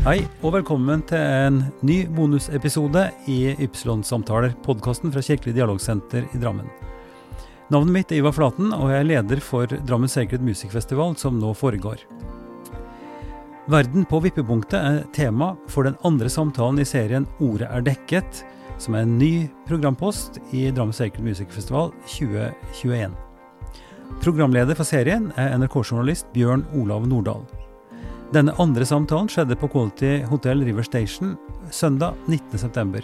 Hei, og velkommen til en ny bonusepisode i Ypsilon-samtaler, podkasten fra Kirkelig dialogsenter i Drammen. Navnet mitt er Ivar Flaten, og jeg er leder for Drammen Sacred Music Festival, som nå foregår. Verden på vippepunktet er tema for den andre samtalen i serien Ordet er dekket, som er en ny programpost i Drammen Sacred Music Festival 2021. Programleder for serien er NRK-journalist Bjørn Olav Nordahl. Denne andre samtalen skjedde på Quality Hotel River Station søndag 19.9.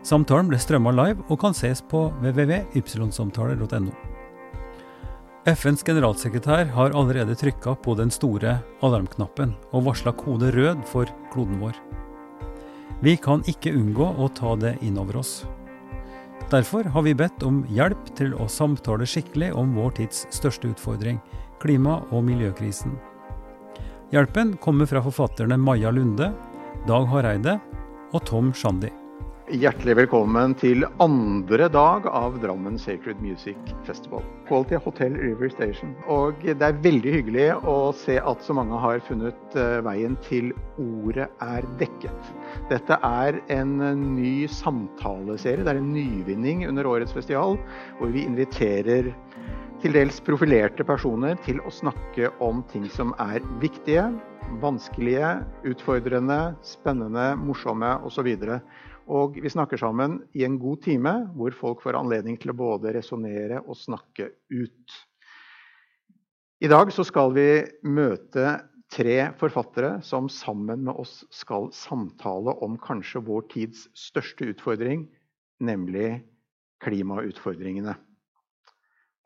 Samtalen ble strømma live og kan ses på www.ypsilonsamtaler.no. FNs generalsekretær har allerede trykka på den store alarmknappen og varsla kode rød for kloden vår. Vi kan ikke unngå å ta det inn over oss. Derfor har vi bedt om hjelp til å samtale skikkelig om vår tids største utfordring, klima- og miljøkrisen. Hjelpen kommer fra forfatterne Maja Lunde, Dag Hareide og Tom Shandy. Hjertelig velkommen til andre dag av Drammen Sacred Music Festival. Quality Hotel River Station. Og det er veldig hyggelig å se at så mange har funnet eh, veien til Ordet er dekket. Dette er en ny samtaleserie. Det er en nyvinning under årets festival, hvor vi inviterer til dels profilerte personer til å snakke om ting som er viktige, vanskelige, utfordrende, spennende, morsomme osv. Og vi snakker sammen i en god time hvor folk får anledning til å både resonnere og snakke ut. I dag så skal vi møte tre forfattere som sammen med oss skal samtale om kanskje vår tids største utfordring, nemlig klimautfordringene.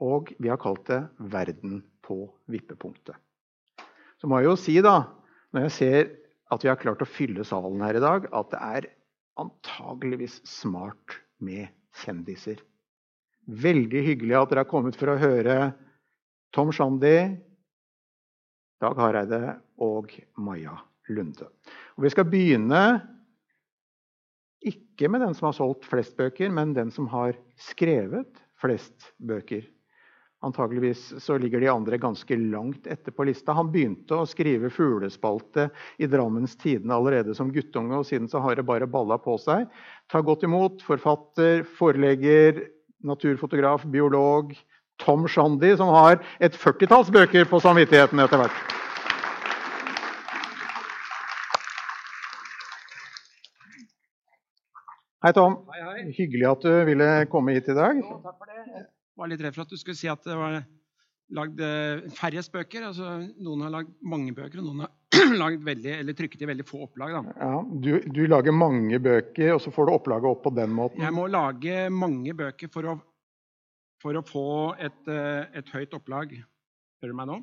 Og vi har kalt det 'Verden på vippepunktet'. Så må jeg jo si, da, når jeg ser at vi har klart å fylle salen her i dag, at det er antageligvis smart med kjendiser. Veldig hyggelig at dere har kommet for å høre Tom Shandy, Dag Hareide og Maja Lunde. Og vi skal begynne ikke med den som har solgt flest bøker, men den som har skrevet flest bøker. Antageligvis så ligger de andre ganske langt etter på lista. Han begynte å skrive fuglespalte i Drammens Tidende allerede som guttunge, og siden så har det bare balla på seg. Ta godt imot forfatter, forelegger, naturfotograf, biolog Tom Shandy, som har et førtitalls bøker på samvittigheten etter hvert. Hei, Tom. Hei, hei. Hyggelig at du ville komme hit i dag. Jo, takk for det. Var litt redd for at du skulle si at det var lagd eh, færrest bøker. Altså, noen har lagd mange bøker, og noen har lagd veldig, eller trykket i veldig få opplag. Da. Ja, du, du lager mange bøker, og så får du opplaget opp på den måten. Jeg må lage mange bøker for å, for å få et, eh, et høyt opplag. Hører du meg nå?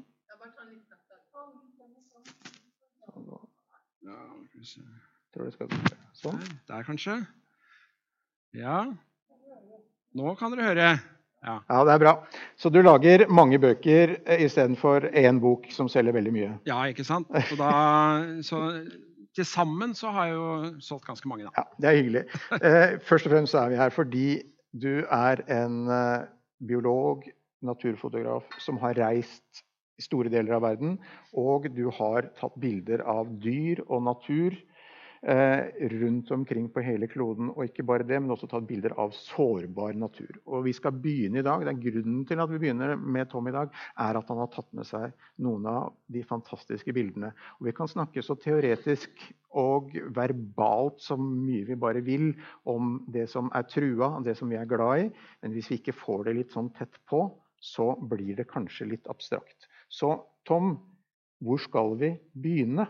Ja. Tror det skal sånn. Der kanskje. Ja. Nå kan dere høre. Ja. Ja, det er bra. Så du lager mange bøker eh, istedenfor én bok som selger veldig mye. ja, ikke sant? Så, da, så til sammen så har jeg jo solgt ganske mange, da. Ja, Det er hyggelig. Eh, først og fremst er vi her fordi du er en eh, biolog, naturfotograf, som har reist i store deler av verden. Og du har tatt bilder av dyr og natur rundt omkring på hele kloden. Og ikke bare det, men også tatt bilder av sårbar natur. Og vi skal begynne i dag. Det er Grunnen til at vi begynner med Tom i dag, er at han har tatt med seg noen av de fantastiske bildene. Og vi kan snakke så teoretisk og verbalt så mye vi bare vil om det som er trua, det som vi er glad i. Men hvis vi ikke får det litt sånn tett på, så blir det kanskje litt abstrakt. Så Tom, hvor skal vi begynne?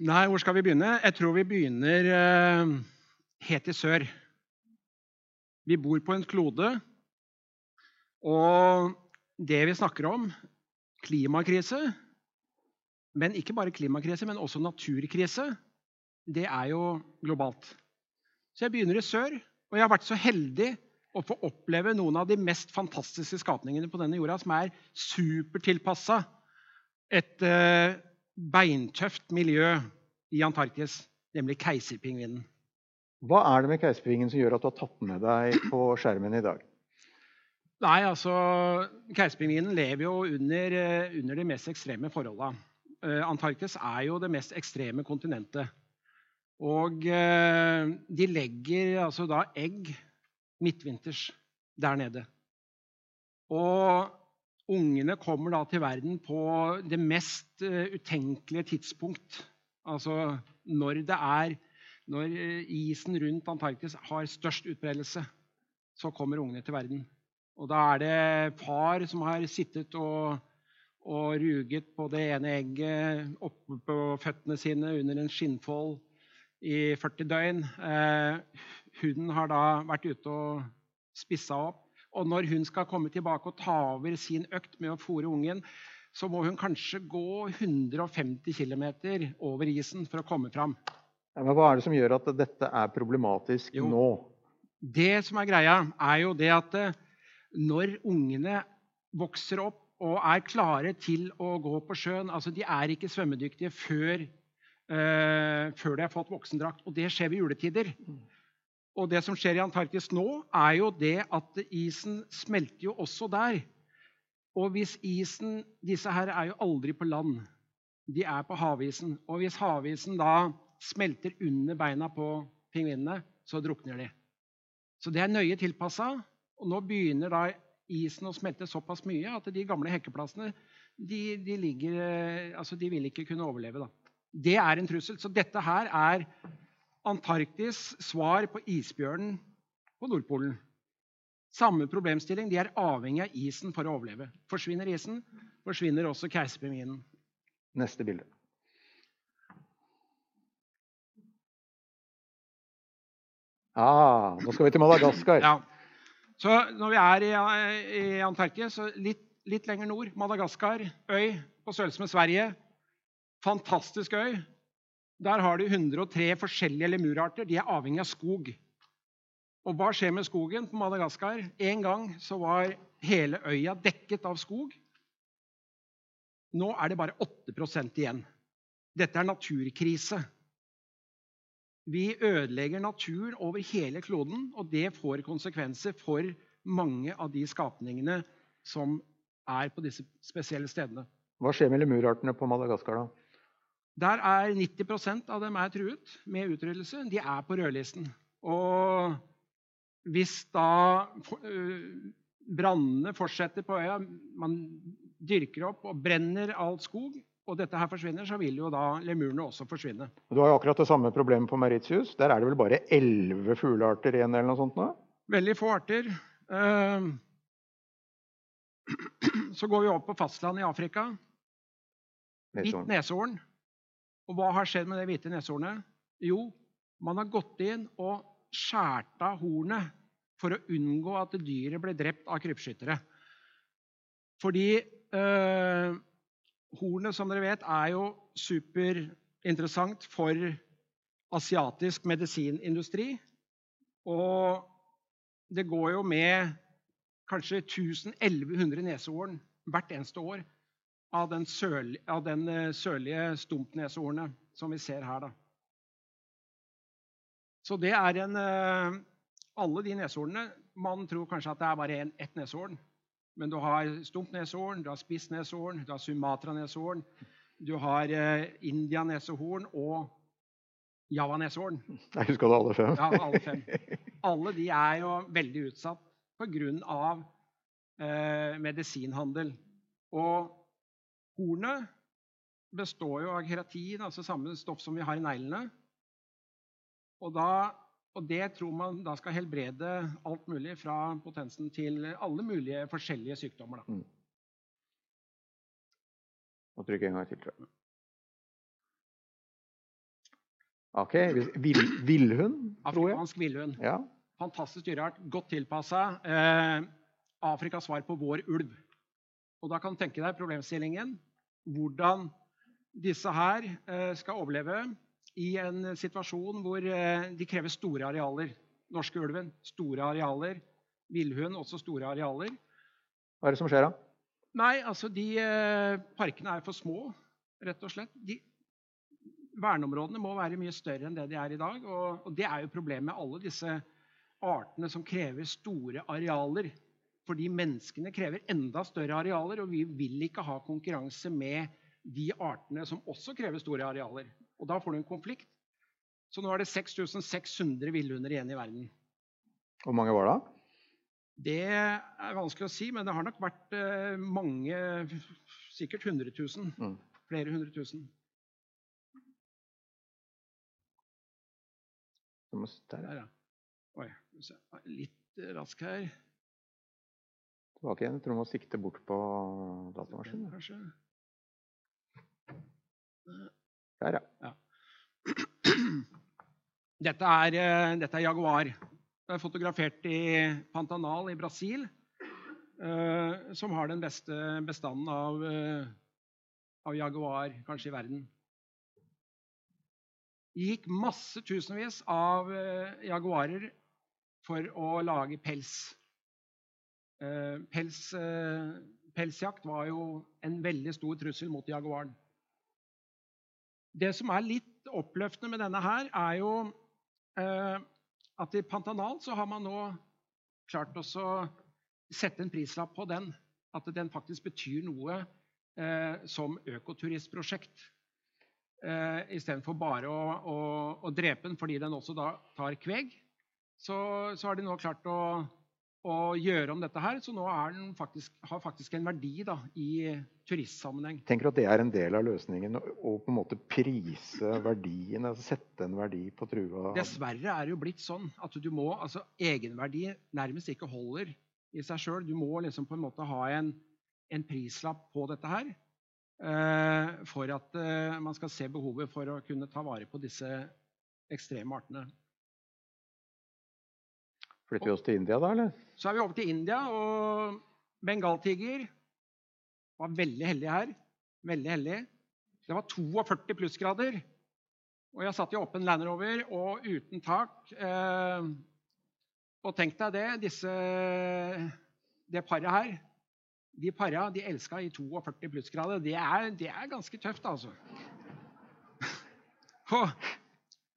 Nei, hvor skal vi begynne? Jeg tror vi begynner eh, helt i sør. Vi bor på en klode, og det vi snakker om, klimakrise Men ikke bare klimakrise, men også naturkrise. Det er jo globalt. Så jeg begynner i sør, og jeg har vært så heldig å få oppleve noen av de mest fantastiske skapningene på denne jorda, som er supertilpassa et eh, beintøft miljø i Antarktis, nemlig keiserpingvinen. Hva er det med keiserpingen som gjør at du har tatt med deg på skjermen i dag? Nei, altså, Keiserpingvinen lever jo under, eh, under de mest ekstreme forholda. eh, Antarktis er jo det mest ekstreme kontinentet. Og eh, de legger altså da egg midtvinters der nede. Og ungene kommer da til verden på det mest uh, utenkelige tidspunkt. Altså når det er Når isen rundt Antarktis har størst utbredelse, så kommer ungene til verden. Og da er det far som har sittet og, og ruget på det ene egget oppe på føttene sine under en skinnfold i 40 døgn. Eh, hunden har da vært ute og spissa opp. Og når hun skal komme tilbake og ta over sin økt med å fòre ungen, så må hun kanskje gå 150 km over isen for å komme fram. Ja, men hva er det som gjør at dette er problematisk jo, nå? Det som er greia, er jo det at eh, når ungene vokser opp og er klare til å gå på sjøen altså De er ikke svømmedyktige før, uh, før de har fått voksendrakt. Og det skjer ved juletider. Og det som skjer i Antarktis nå, er jo det at isen smelter jo også der. Og hvis isen Disse her er jo aldri på land. De er på havisen. Og hvis havisen da smelter under beina på pingvinene, så drukner de. Så det er nøye tilpassa. Og nå begynner da isen å smelte såpass mye at de gamle hekkeplassene de, de, ligger, altså de vil ikke kunne overleve. Da. Det er en trussel. Så dette her er Antarktis svar på isbjørnen på Nordpolen. Samme problemstilling. De er avhengig av isen for å overleve. Forsvinner isen, forsvinner også keiserpingvinen. Neste bilde. Ah, nå skal vi til Madagaskar. Ja. Så når vi er i, i Antarktis, så litt, litt lenger nord Madagaskar, øy på størrelse med Sverige. Fantastisk øy. Der har du 103 forskjellige lemurarter. De er avhengig av skog. Og hva skjer med skogen på Madagaskar? En gang så var hele øya dekket av skog. Nå er det bare 8% igjen. Dette er naturkrise. Vi ødelegger naturen over hele kloden, og det får konsekvenser for mange av de skapningene som er på disse spesielle stedene. Hva skjer med lemurartene på Madagaskar, da? Der er 90% av dem er truet med utryddelse. De er på rødlisten. Og hvis da brannene fortsetter på øya, man dyrker opp og brenner alt skog, og dette her forsvinner, så vil jo da lemurene også forsvinne. Du har jo akkurat det samme problemet på Mauritius. Der er det vel bare elleve fuglearter igjen? eller noe sånt nå? Veldig få arter. Så går vi opp på fastlandet i Afrika. Hvitt neshorn. Og hva har skjedd med det hvite neshornet? Jo, man har gått inn og skåret av hornet for å unngå at dyret ble drept av krypskyttere. Fordi øh, hornet, som dere vet, er jo superinteressant for asiatisk medisinindustri. Og det går jo med kanskje 1000-1100 neshorn hvert eneste år av den, sørlige, av den eh, sørlige stumpneshornet som vi ser her. Da. Så det er en eh, Alle de neshornene Man tror kanskje at det er bare en, ett neshorn. Men du har stumpneshorn, du har spissneshorn, du har sumatraneshorn, du har eh, indianeshorn og javaneshorn. Jeg husker du alle fem. Ja, alle fem. Alle de er jo veldig utsatt pga. Eh, medisinhandel. Og Hornet består jo av keratin, altså samme stoff som vi har i neglene. Og, da, og, det tror man da skal helbrede alt mulig fra potensen til alle mulige forskjellige sykdommer. Da. Mm. Må trykke en gang til, tror jeg. Ok. Villhund, tror jeg. Afrikansk villhund. Ja. Fantastisk dyreart. Godt tilpassa. Eh, Afrikas svar på vår ulv. Og da kan du tenke deg problemstillingen hvordan disse her eh, skal overleve i en situasjon hvor eh, de krever store arealer. Norske ulven store arealer. Villhund også store arealer. Hva er det som skjer da? Nei, altså de eh, Parkene er for små, rett og slett. De, verneområdene må være mye større enn det de er i dag. Og, og det er jo problemet med alle disse artene som krever store arealer fordi menneskene krever enda større arealer, og vi vil ikke ha konkurranse med de artene som også krever store arealer. Og da får du en konflikt. Så nå er det 6600 villhunder igjen i verden. Hvor mange var det? Det er vanskelig å si, men det har nok vært eh, mange Sikkert 100 000. Mm. Flere hundre tusen. Der, ja. Oi, litt rask her. Tilbake igjen. Jeg tror du må sikte bort på datamaskinen. Der, ja. Dette er, eh, dette er jaguar. Det er fotografert i Pantanal i Brasil, eh, som har den beste bestanden av, eh, av jaguar kanskje i verden. Det gikk masse tusenvis av jaguarer for å lage pels. Eh, pels eh, pelsjakt var jo en veldig stor trussel mot jaguaren. Det som er litt oppløftende med denne her, er jo eh, at i Pantanal så har man nå klart å sette en prislapp på den. At den faktisk betyr noe som økoturistprosjekt. Eh, Istedenfor bare å, å, å drepe den fordi den også tar kveg. Så, så har de nå klart å, å gjøre om dette her, så nå den faktisk, har faktisk en verdi da, i turistsammenheng. Tenker du at det er en del av løsningen å på en måte prise verdien, altså sette en verdi på trua? Dessverre er det jo blitt sånn at du må, altså egenverdi nærmest ikke holder i seg sjøl. Du må liksom på en måte ha en, en prislapp på dette her Uh, for at uh, man skal se behovet for å kunne ta vare på disse ekstreme artene. Flytter vi oss til India da, eller? Så er vi over til India, og bengaltiger var veldig heldig her. Veldig heldig. Det var 42 plussgrader. Og jeg satt i åpen Land Rover og uten tak. Eh, og tenk deg det, disse, det paret her De para de elska i 42 plussgrader. Det er, det er ganske tøft, altså. Og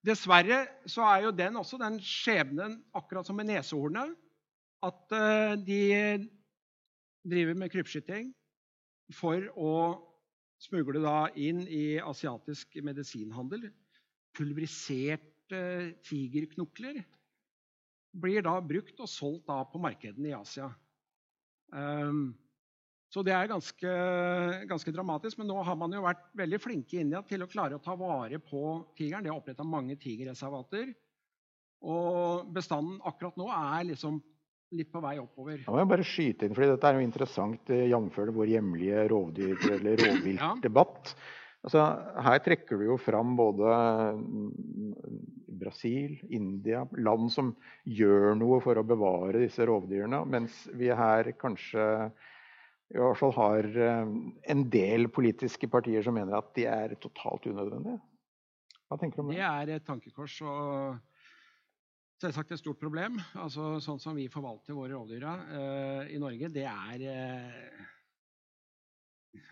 dessverre så er jo den også den skjebnen, akkurat som med nesehornet, at eh, de driver med krypskyting for å smugle da inn i asiatisk medisinhandel. Pulveriserte tigerknokler blir da brukt og solgt da på markedene i Asia. Ehm, så det er ganske, ganske dramatisk. Men nå har man jo vært veldig flinke i India til å klare å ta vare på tigeren. De har oppretta mange tigerreservater. Og bestanden akkurat nå er liksom litt på vei oppover. Da må jeg bare skyte inn, fordi dette er jo interessant, eh, jf. vår hjemlige rovdyr- eller rovviltdebatt. Altså, her trekker du jo fram både mm, Brasil, India, land som gjør noe for å bevare disse rovdyrene, mens vi her kanskje i hvert fall har eh, en del politiske partier som mener at de er totalt unødvendige. Hva tenker du om Det det? er et tankekors og selvsagt et stort problem. Altså, sånn som vi forvalter våre rovdyra uh, i Norge, det er uh,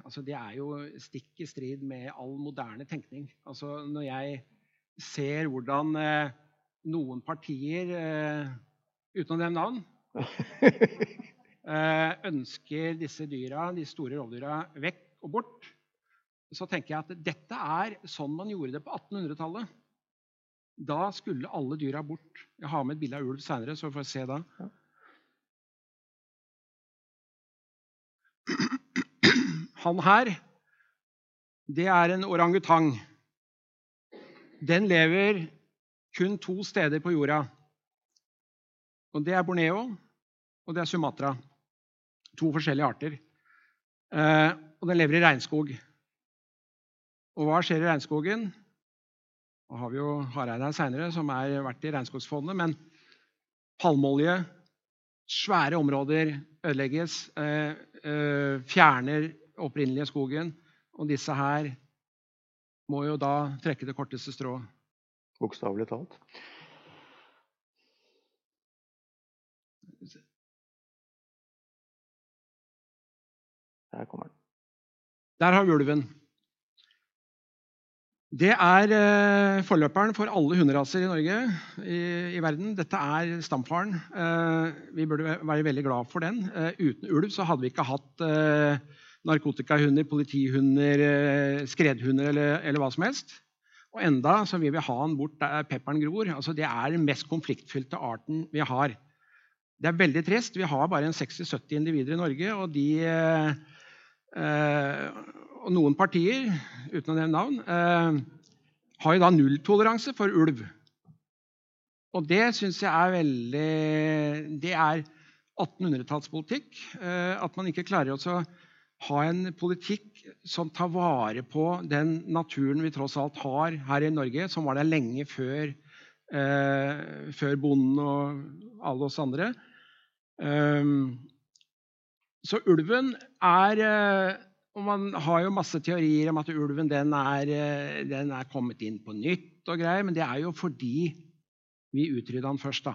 Altså, det er jo stikk i strid med all moderne tenkning. Altså, når jeg ser hvordan uh, noen partier, eh, uten å nevne navn, eh, ønsker disse dyra, de store rovdyra vekk og bort, så tenker jeg at dette er sånn man gjorde det på 1800-tallet. Da skulle alle dyra bort. Jeg har med et bilde av ulv seinere, så vi får se da. Han her, det er en orangutang. Den lever kun to steder på jorda. Og det er Borneo, og det er Sumatra. To forskjellige arter. Eh, og den lever i regnskog. Og hva skjer i regnskogen? Nå har vi jo Hareide her seinere, som har vært i Regnskogsfondet. Men palmeolje, svære områder ødelegges. Eh, eh, fjerner opprinnelige skogen. Og disse her må jo da trekke det korteste strået. Bokstavelig talt. Der kommer den. Der har vi ulven. Det er eh, forløperen for alle hunderaser i Norge i, i verden. Dette er stamfaren. Eh, vi burde være veldig glad for den. Eh, uten ulv så hadde vi ikke hatt eh, narkotikahunder, politihunder, eh, skredhunder eller, eller, hva som helst. Og enda så vil vi ha den bort der pepperen gror. Altså, det er den mest konfliktfylte arten vi har. Det er veldig trist. Vi har bare 60-70 individer i Norge, og de eh, og noen partier, uten å nevne navn, eh, har jo da nulltoleranse for ulv. Og det syns jeg er veldig Det er 1800-tallspolitikk. Eh, at man ikke klarer å ha en politikk som tar vare på den naturen vi tross alt har her i Norge, som var der lenge før, eh, før bonden og alle oss andre. Um, så ulven er eh, og Man har jo masse teorier om at ulven den er, eh, den er kommet inn på nytt, og greier, men det er jo fordi vi utrydda den først. da.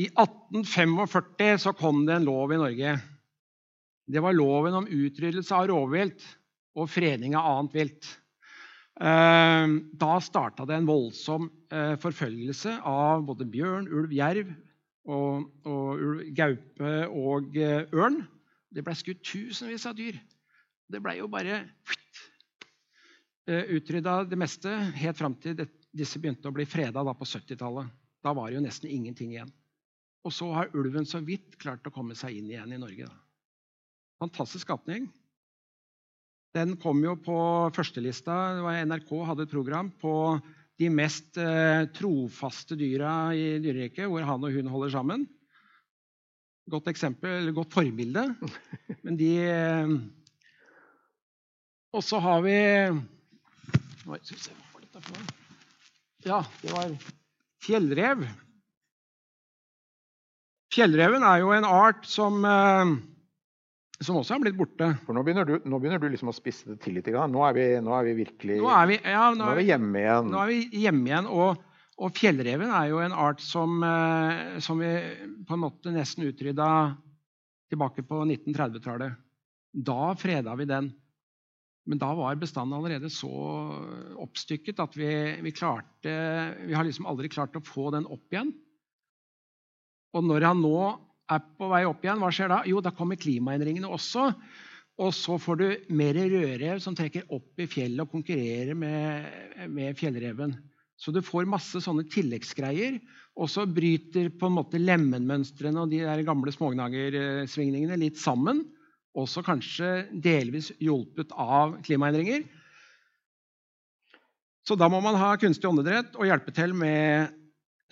I 1845 så kom det en lov i Norge. Det var loven om utryddelse av rovvilt og fredning av annet vilt. Eh, da starta det en voldsom forfølgelse av både bjørn, ulv, jerv og, og gaupe og eh, ørn. Det ble skutt tusenvis av dyr. Det ble jo bare eh, utrydda det meste helt fram til disse begynte å bli freda på 70-tallet. Da var det jo nesten ingenting igjen. Og så har ulven så vidt klart å komme seg inn igjen i Norge. Da. Fantastisk skapning. Den kom jo på førstelista. NRK hadde et program på de mest eh, trofaste dyra i dyreriket, hvor han og hun holder sammen. Godt eksempel, godt forbilde. Men de eh, Og så har vi Ja, det var fjellrev. Fjellreven er jo en art som eh, som også er blitt borte. For Nå begynner du, nå begynner du liksom å spisse det til litt. Nå er vi, nå er vi virkelig nå er vi, ja, nå, nå er vi, hjemme igjen. Nå er vi hjemme igjen, og, og fjellreven er jo en art som, eh, som, vi på en måte nesten utrydda tilbake på 1930-tallet. Da freda vi den. Men da var bestanden allerede så oppstykket at vi, vi, klarte Vi har liksom aldri klart å få den opp igjen. Og når han nå er på vei opp igjen, hva skjer da? Jo, da kommer klimaendringene også. Og så får du mer rødrev som trekker opp i fjellet og konkurrerer med, med fjellreven. Så du får masse sånne tilleggsgreier. Og så bryter på en måte lemenmønstrene og de der gamle smågnagersvingningene litt sammen. Også kanskje delvis hjulpet av klimaendringer. Så da må man ha kunstig åndedrett og hjelpe til med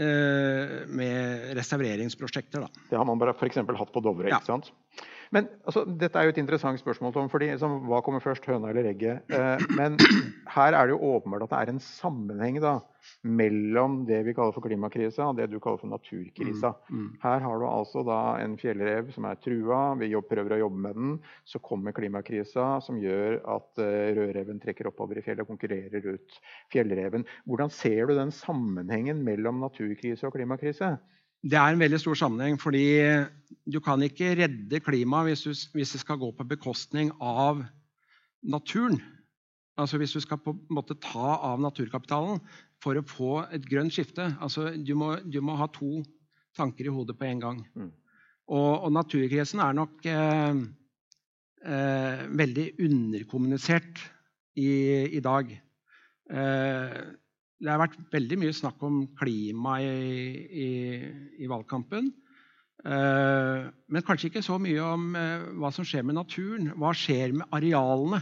med restaureringsprosjekter. Da. Det har man bare f.eks. hatt på Dovre. Ja. ikke sant? Men altså, Dette er jo et interessant spørsmål, Tom. fordi liksom, Hva kommer først, høna eller egget? Eh, men her er det jo åpenbart at det er en sammenheng da, mellom det vi kaller for klimakrisa og det du kaller for naturkrisa. Mm, mm. Her har du altså da en fjellrev som er trua, vi prøver å jobbe med den. Så kommer klimakrisa som gjør at uh, rødreven trekker oppover i fjellet og konkurrerer ut fjellreven. Hvordan ser du den sammenhengen mellom naturkrise og klimakrise? Det er en veldig stor sammenheng, fordi du kan ikke redde klimaet hvis, hvis, det skal gå på bekostning av naturen. Altså Hvis du skal på en måte ta av naturkapitalen for å få et grønt skifte. Altså Du må, du må ha to tanker i hodet på en gang. Mm. Og, og, naturkrisen er nok eh, eh, veldig underkommunisert i, i dag. Eh, det har vært veldig mye snakk om klima i, i, i valgkampen. Uh, men kanskje ikke så mye om uh, hva som skjer med naturen. Hva skjer med arealene?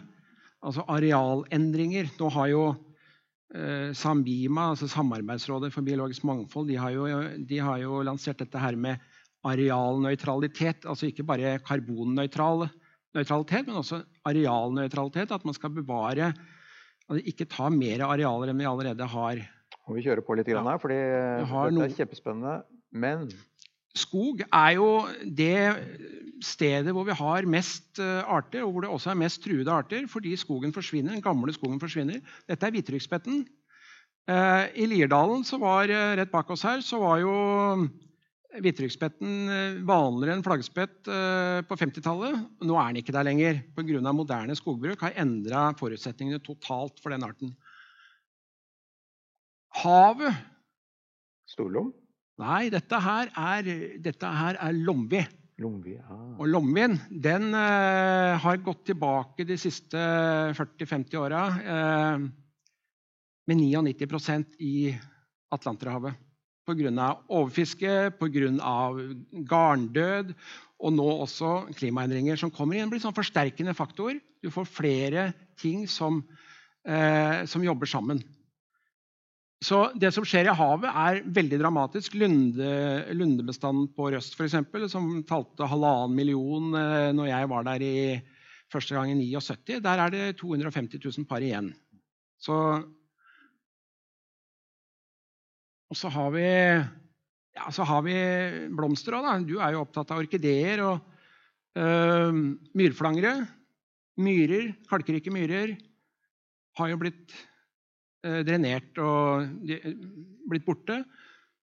Altså arealendringer. Nå har jo uh, Sambima, altså Samarbeidsrådet for biologisk mangfold, de har, jo, de har jo lansert dette her med arealnøytralitet. Altså ikke bare karbonnøytralitet, men også arealnøytralitet. At man skal bevare Altså, ikke ta mer arealer enn vi allerede har. Og vi kjører på litt her, for dette er kjempespennende. Men Skog er jo det stedet hvor vi har mest eh, arter, og hvor det også er mest truede arter, fordi skogen forsvinner, den gamle skogen forsvinner. Dette er hvitryggsspetten. Eh, I Lierdalen, var, eh, rett bak oss her, så var jo Hvittrykkspetten eh, vanligere enn flaggspett eh, på 50-tallet. Nå er den ikke der lenger pga. moderne skogbruk har endra forutsetningene totalt for den arten. Havet Storlom? Nei, dette her er, dette her er lomvi. Lomvi, ah. Og Lomvien den uh, har gått tilbake de siste 40-50 åra uh, med 99% i Atlanterhavet. Pga. overfiske, pga. garndød og nå også klimaendringer som kommer. Det blir sånn forsterkende faktor. Du får flere ting som, eh, som jobber sammen. Så Det som skjer i havet, er veldig dramatisk. Lunde, lundebestanden på Røst, for eksempel, som talte halvannen million eh, når jeg var der i første gang i 79, der er det 250 000 par igjen. Så og så har vi, ja, så har vi blomster òg. Du er jo opptatt av orkideer og uh, myrflangere. Myrer, kalkrike myrer, har jo blitt uh, drenert og de, blitt borte.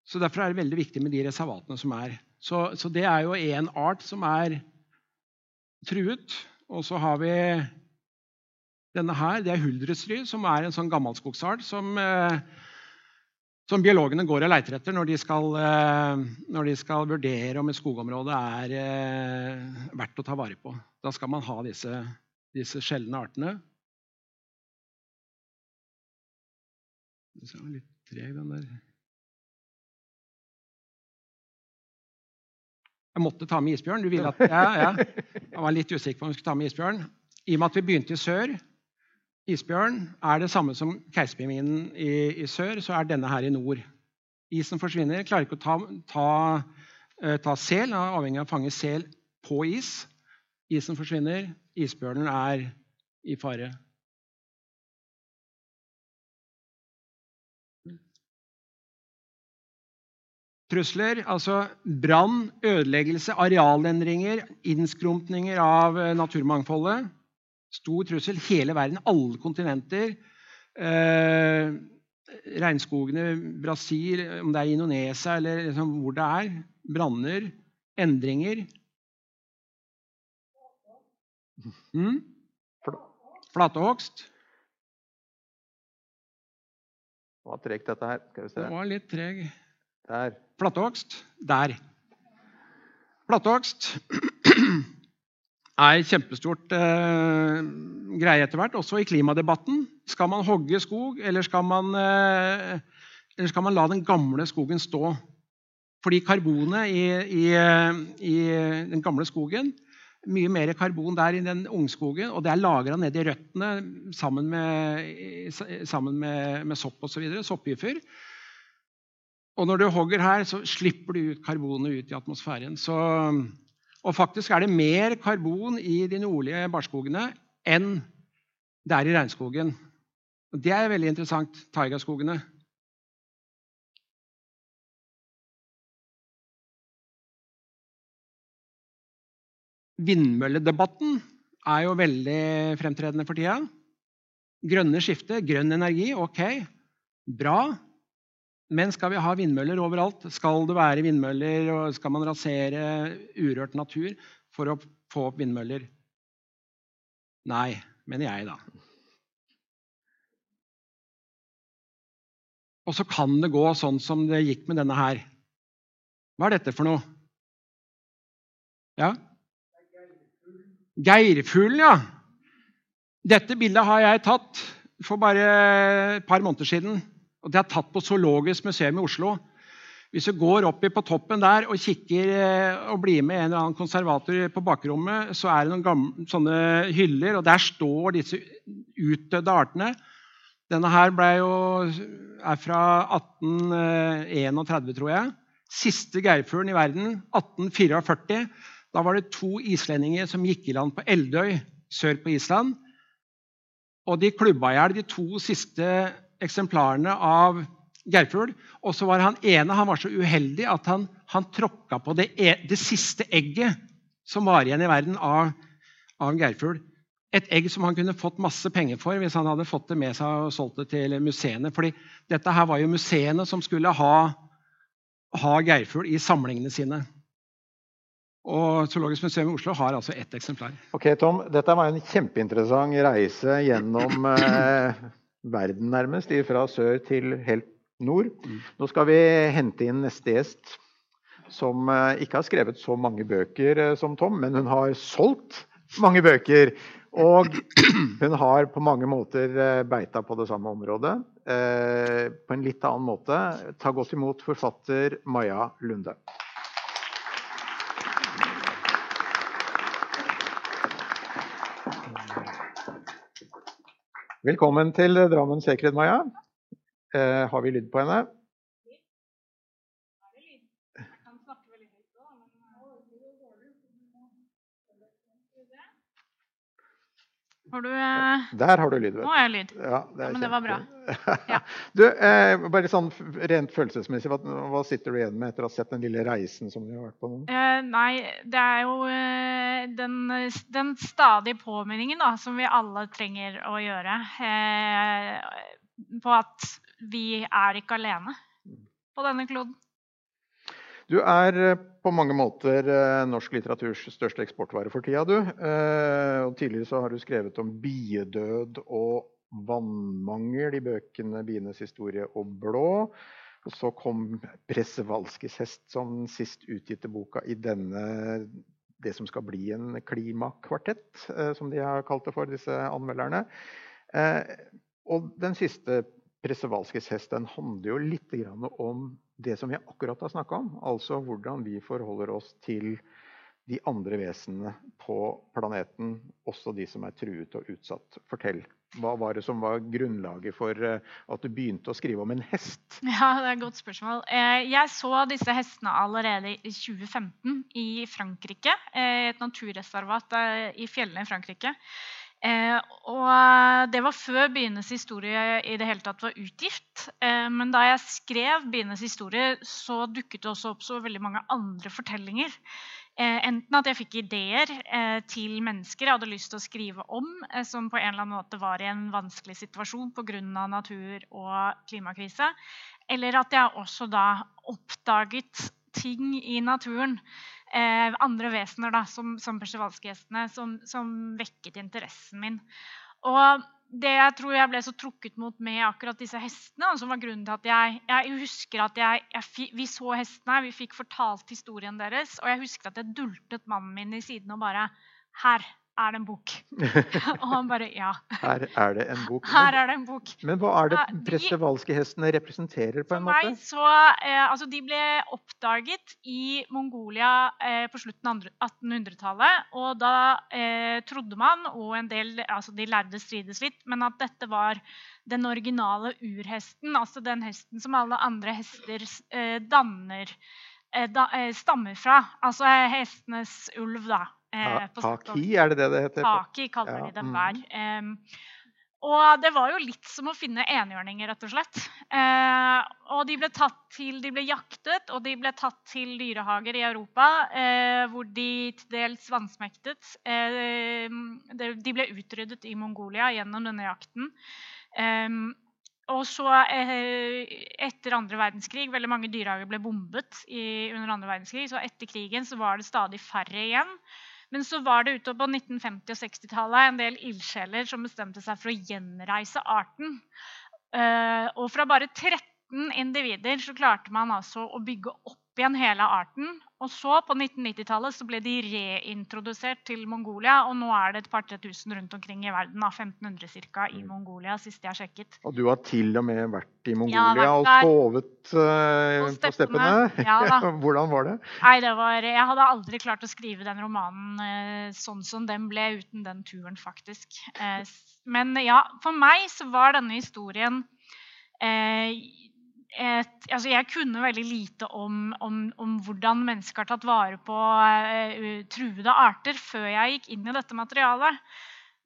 Så Derfor er det veldig viktig med de reservatene som er. Så, så det er jo én art som er truet. Og så har vi denne her. Det er huldresry, som er en sånn gammelskogsart som øh, som biologene går og leiter etter når de skal, eh, når de skal vurdere om et skogområde er eh, verdt å ta vare på. Da skal man ha disse, disse sjeldne artene. Litt treg, den der. Jeg måtte ta med isbjørn. Du ville at, ja, ja. Jeg var litt usikker på om vi skulle ta med isbjørn. I og med at vi begynte i sør, Isbjørn er det samme som keiserpingvinen i, i, sør, så er denne her i nord. Isen forsvinner. Klarer ikke å ta, ta, uh, ta sel, er avhengig av å fange sel på is. Isen forsvinner. Isbjørnen er i fare. Trusler, altså brann, ødeleggelse, arealendringer, innskrumpninger av eh, naturmangfoldet. Stor trussel. Hele verden, alle kontinenter. Eh, regnskogene, Brasil, om det er Indonesia eller liksom hvor det er. Branner. Endringer. Mm? Flatehogst. Det var tregt, dette her. Skal vi se. Det var litt treg. Der. Flatehogst. Der. Flatehogst er kjempestort eh, greie etter hvert, også i klimadebatten. Skal man hogge skog, eller skal man, eh, eller skal man la den gamle skogen stå? Fordi karbonet i, i, i, den gamle skogen Mye mer karbon der i den ungskogen, og det er lagra nedi røttene sammen med, sammen med, med sopp osv. Så sopphyfer. Og når du hogger her, så slipper du ut karbonet ut i atmosfæren. Så og faktisk er det mer karbon i de nordlige barskogene enn det er i regnskogen. Og det er veldig interessant. Taigaskogene. Vindmølledebatten er jo veldig fremtredende for tida. Grønne skifte, grønn energi, ok, bra. Men skal vi ha vindmøller overalt? Skal det være vindmøller, og skal man rasere urørt natur for å få opp vindmøller? Nei, mener jeg, da. Og så kan det gå sånn som det gikk med denne her. Hva er dette for noe? Ja? Geirfuglen, ja. Dette bildet har jeg tatt for bare et par måneder siden. Og Det er tatt på Zoologisk museum i Oslo. Hvis du går opp på toppen der og kikker eh, og blir med en eller annen konservator på bakrommet, så er det noen gamle, sånne hyller, og der står disse utdødde artene. Denne her jo, er fra 1831, tror jeg. Siste geirfuglen i verden, 1844. Da var det to islendinger som gikk i land på Eldøy sør på Island. Og de klubba i hjel de to siste eksemplarene av geirfugl. Og så var han ene han var så uheldig at han, han tråkka på det, e, det, siste egget som var igjen i verden av, av geirfugl. Et egg som han kunne fått masse penger for hvis han hadde fått det med seg og solgt det til museene. Fordi dette her var jo museene som skulle ha, ha geirfugl i samlingene sine. Og Zoologisk museum i Oslo har altså ett eksemplar. Ok, Tom. Dette var en kjempeinteressant reise gjennom eh, verden, nærmest. Fra sør til helt nord. Mm. Nå skal vi hente inn neste gjest. som eh, ikke har skrevet så mange bøker eh, som Tom, men hun har solgt mange bøker. Og hun har på mange måter eh, beita på det samme området. På en litt annen måte. Ta godt imot forfatter Maja Lunde. Velkommen til Drammen Secret, Maja. har vi lyd på henne? Har du eh... Der har du lyd. Nå har jeg lyd. Ja, det ja, men det var bra. Ja. du, eh, bare sånn rent følelsesmessig, hva, hva, sitter du igjen med etter å ha sett den lille reisen som du har vært på nå? Eh, nei, det er jo eh, den, den, stadige påminningen da, som vi alle trenger å gjøre. Eh, på at vi er ikke alene på denne kloden. Du er eh, på mange måter eh, norsk litteraturs største eksportvare for tida, du. Eh, og tidligere så har du skrevet om biedød og vannmangel i bøkene 'Bienes historie' og 'Blå'. Og så kom 'Pressevalskis hest' som sist utgitte boka i denne det som skal bli en klimakvartett, som de har kalt det for, disse anmelderne. Og den siste 'Pressevalskis hest' den handler jo litt om det som vi akkurat har snakka om, altså hvordan vi forholder oss til de andre vesenene på planeten, også de som er truet og utsatt. Fortell. Hva var det som var grunnlaget for eh, at du begynte å skrive om en hest? Ja, Det er et godt spørsmål. Eh, jeg så disse hestene allerede i 2015 i Frankrike. Eh, et naturreservat i fjellene i Frankrike. Eh, og det var før Bienes historie i det hele tatt var utgift. Eh, men da jeg skrev Bienes historie, så dukket det også opp så veldig mange andre fortellinger. Eh, enten at jeg fikk ideer eh, til mennesker jeg hadde lyst til å skrive om, eh, som på en eller annen måte var i en vanskelig situasjon pga. natur- og klimakrise. Eller at jeg også da oppdaget ting i naturen eh, andre vesener da, som, som persivalskgjestene som, som, vekket interessen min. Og det jeg tror jeg ble så trukket mot med akkurat disse hestene, som var grunnen til at jeg, jeg husker at jeg, jeg, Vi så hestene, vi fikk fortalt historien deres, og jeg husker at jeg dultet mannen min i siden og bare Her er det en bok? og han bare ja. Her er det en bok. Her er det en bok. Men hva er det prestevalske-hestene representerer? på en måte? Meg så, eh, altså De ble oppdaget i Mongolia eh, på slutten av 1800-tallet. Og da eh, trodde man, og en del altså de lærde strides litt, men at dette var den originale urhesten. Altså den hesten som alle andre hester eh, danner eh, da, eh, stammer fra. Altså hestenes ulv, da. Eh, Haki, er det det det heter? Haki kaller ja. de dem hver. Um, og det var jo litt som å finne enhjørninger, rett og slett. Eh, og de ble, til, de ble, jaktet, og de ble tatt til dyrehager i Europa, eh, hvor de til dels vansmektet. Eh, de ble utryddet i Mongolia gjennom denne jakten. Eh, og så etter andre verdenskrig, Veldig mange dyrehager ble bombet i, under andre verdenskrig, så etter krigen så var det stadig færre igjen. Men så var det utover på 1950- og 60-tallet en del ildsjeler som bestemte seg for å gjenreise arten. Eh, og fra bare 13 individer så klarte man altså å bygge opp igjen hele arten. Og så, på 1990-tallet, så ble de reintrodusert til Mongolia. Og nå er det et par-tre tusen rundt omkring i verden. 1500 cirka, i mm. Mongolia, sist jeg sjekket. Og du har til og med vært i Mongolia vært og sovet uh, på, på steppene? Ja, Hvordan var det? Nei, det var, Jeg hadde aldri klart å skrive den romanen uh, sånn som den ble uten den turen, faktisk. Uh, men ja, for meg så var denne historien et, altså jeg kunne veldig lite om, om, om, hvordan mennesker har tatt vare på uh, truede arter før jeg gikk inn i dette materialet.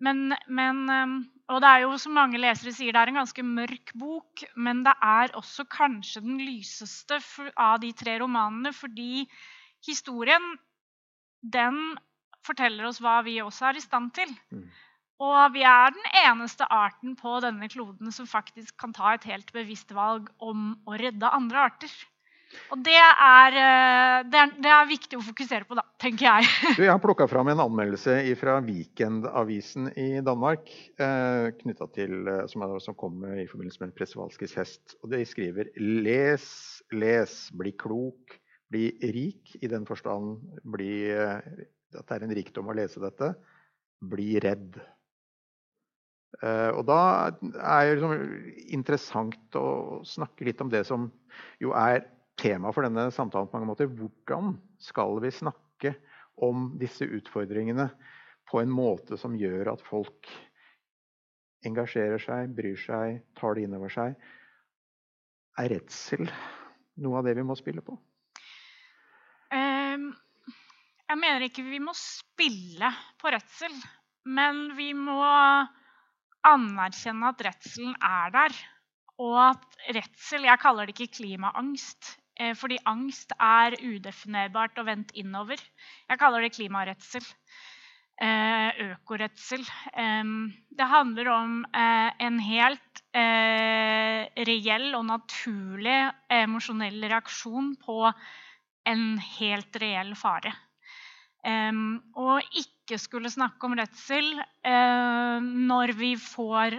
Men, men, um, og det er jo, som mange lesere sier, det er en ganske mørk bok. Men det er også kanskje den lyseste av de tre romanene, fordi historien den forteller oss hva vi også er i stand til. Mm. Og vi er den eneste arten på denne kloden som faktisk kan ta et helt bevisst valg om å redde andre arter. Og det er, eh, det er, det er viktig å fokusere på, da, tenker jeg. Du, jeg har plukka fram en anmeldelse fra Weekendavisen i Danmark eh, til, eh, som, er, som kom i forbindelse med Pressevalskis hest. Og de skriver Les, les, bli klok, bli rik i den forstand bli, at det er en rikdom å lese dette, bli redd. Og da er det liksom interessant å snakke litt om det som jo er tema for denne samtalen på mange måter. Hvordan skal vi snakke om disse utfordringene på en måte som gjør at folk engasjerer seg, bryr seg, tar det inn over seg? Er redsel noe av det vi må spille på? Um, jeg mener ikke vi må spille på redsel, men vi må anerkjenne at redselen er der. Og at redsel Jeg kaller det ikke klimaangst. Eh, fordi angst er udefinerbart og vendt innover. Jeg kaller det klimaredsel. Eh, økoredsel. Det handler om eh, en helt reell og naturlig emosjonell reaksjon på en helt reell fare. Og ikke skulle snakke om redsel når vi får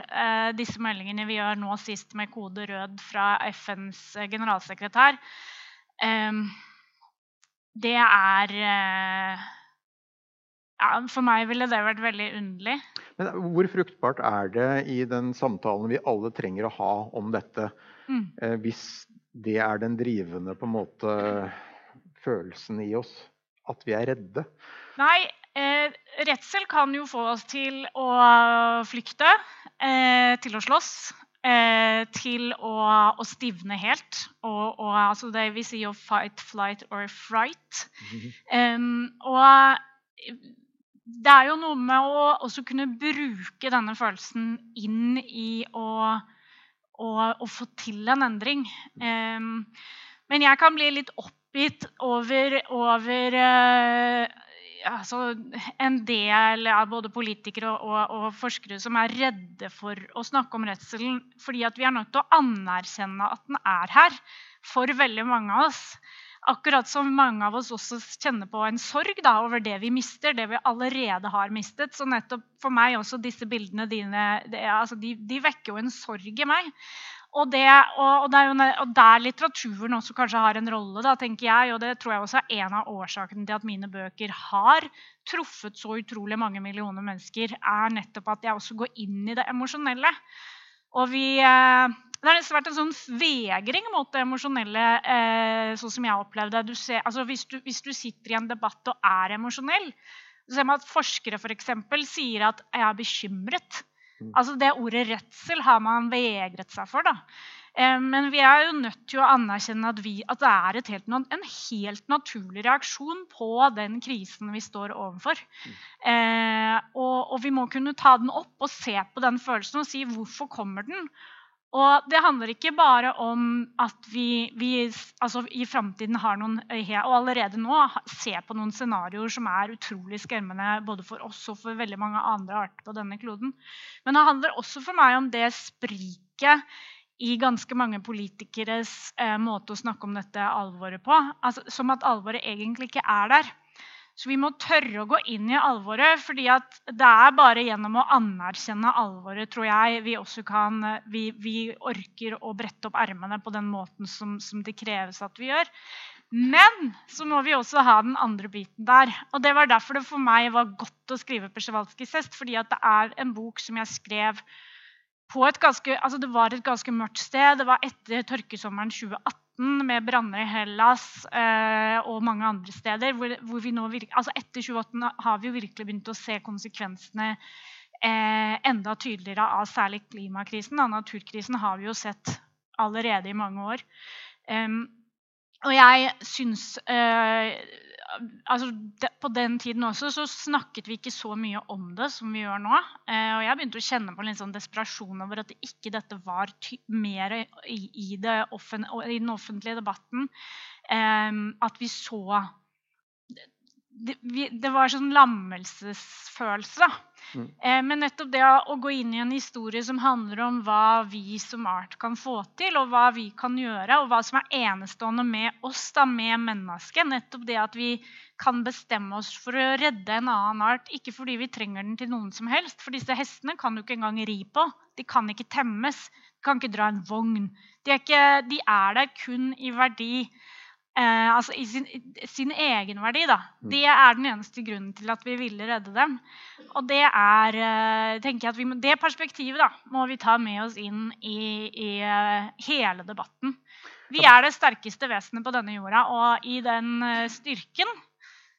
disse meldingene vi gjør nå sist med kode rød fra FNs generalsekretær, det er ja, For meg ville det vært veldig underlig. Men Hvor fruktbart er det i den samtalen vi alle trenger å ha om dette, mm. eh, hvis det er den drivende på en måte følelsen i oss? At vi er redde? Nei, eh, redsel kan jo få oss til å flykte, eh, til å slåss. Eh, til å, å, stivne helt. Og, og, altså det vil si å fight, flight or fright. Mm -hmm. og det er jo noe med å også kunne bruke denne følelsen inn i å, å, å få til en endring. Um, men jeg kan bli litt oppgitt over, over uh, altså, en del av både politikere og, og, og, forskere som er redde for å snakke om redselen. Fordi vi er nødt til å anerkjenne at den er her for veldig mange av oss. Akkurat som mange av oss også kjenner på en sorg da, over det vi mister, det vi allerede har mistet. Så nettopp for meg også disse bildene dine, det, altså, de, de vekker jo en sorg i meg. Og, det, og, det jo, og, der litteraturen også kanskje har en rolle, da, tenker jeg, og det tror jeg også er en av årsakene til at mine bøker har truffet så utrolig mange millioner mennesker, er nettopp at jeg også går inn i det emosjonelle. Og vi, eh, det har nesten vært en sånn vegring mot det emosjonelle, eh, sånn som jeg opplevde. Ser, altså hvis, du, hvis, du, sitter i en debatt og er emosjonell, så ser man at forskere for eksempel, sier at 'jeg er bekymret'. Mm. Altså Det ordet redsel har man vegret seg for. da. Eh, men vi er jo nødt til å anerkjenne at, vi, at det er helt, en helt naturlig reaksjon på den krisen vi står overfor. Mm. Eh, og, og, vi må kunne ta den opp og se på den følelsen og si hvorfor kommer den og det handler ikke bare om at vi, vi altså i framtiden har noen og allerede nå ser på noen scenarioer som er utrolig skremmende både for oss og for veldig mange andre arter på denne kloden. Men det handler også for meg om det spriket i ganske mange politikeres eh, måte å snakke om dette alvoret på. Altså, som at alvoret egentlig ikke er der. Så vi må tørre å gå inn i alvoret. fordi det er bare gjennom å anerkjenne alvoret tror jeg, vi også kan vi, vi orker å brette opp ermene på den måten som, som, det kreves at vi gjør. Men så må vi også ha den andre biten der. Og det var derfor det for meg var godt å skrive Persjewalskijs hest. fordi det er en bok som jeg skrev på et ganske, altså det var et ganske mørkt sted. Det var etter tørkesommeren 2018 med branner i Hellas eh, og mange andre steder. Hvor, hvor vi nå virke, altså etter 2018 har vi jo virkelig begynt å se konsekvensene eh, enda tydeligere av særlig klimakrisen. Da. Naturkrisen har vi jo sett allerede i mange år. Um, og jeg syns eh, altså, På den tiden også så snakket vi ikke så mye om det som vi gjør nå. Eh, og jeg begynte å kjenne på en sånn desperasjon over at ikke dette var mer i, i, offent i den offentlige debatten. Eh, at vi så det, vi, det var sånn lammelsesfølelse. Mm. Eh, men nettopp det å gå inn i en historie som handler om hva vi som art kan få til, og hva vi kan gjøre, og hva som er enestående med oss, da, med mennesket. Nettopp det at vi kan bestemme oss for å redde en annen art. Ikke fordi vi trenger den til noen som helst, for disse hestene kan du ikke engang ri på. De kan ikke temmes. De kan ikke dra en vogn. De er, ikke, de er der kun i verdi Eh, altså i sin, sin egenverdi, da. Mm. Det er den eneste grunnen til at vi ville redde dem. Og det er eh, tenker jeg at vi må, Det perspektivet da, må vi ta med oss inn i, i eh, hele debatten. Vi er det sterkeste vesenet på denne jorda, og i den eh, styrken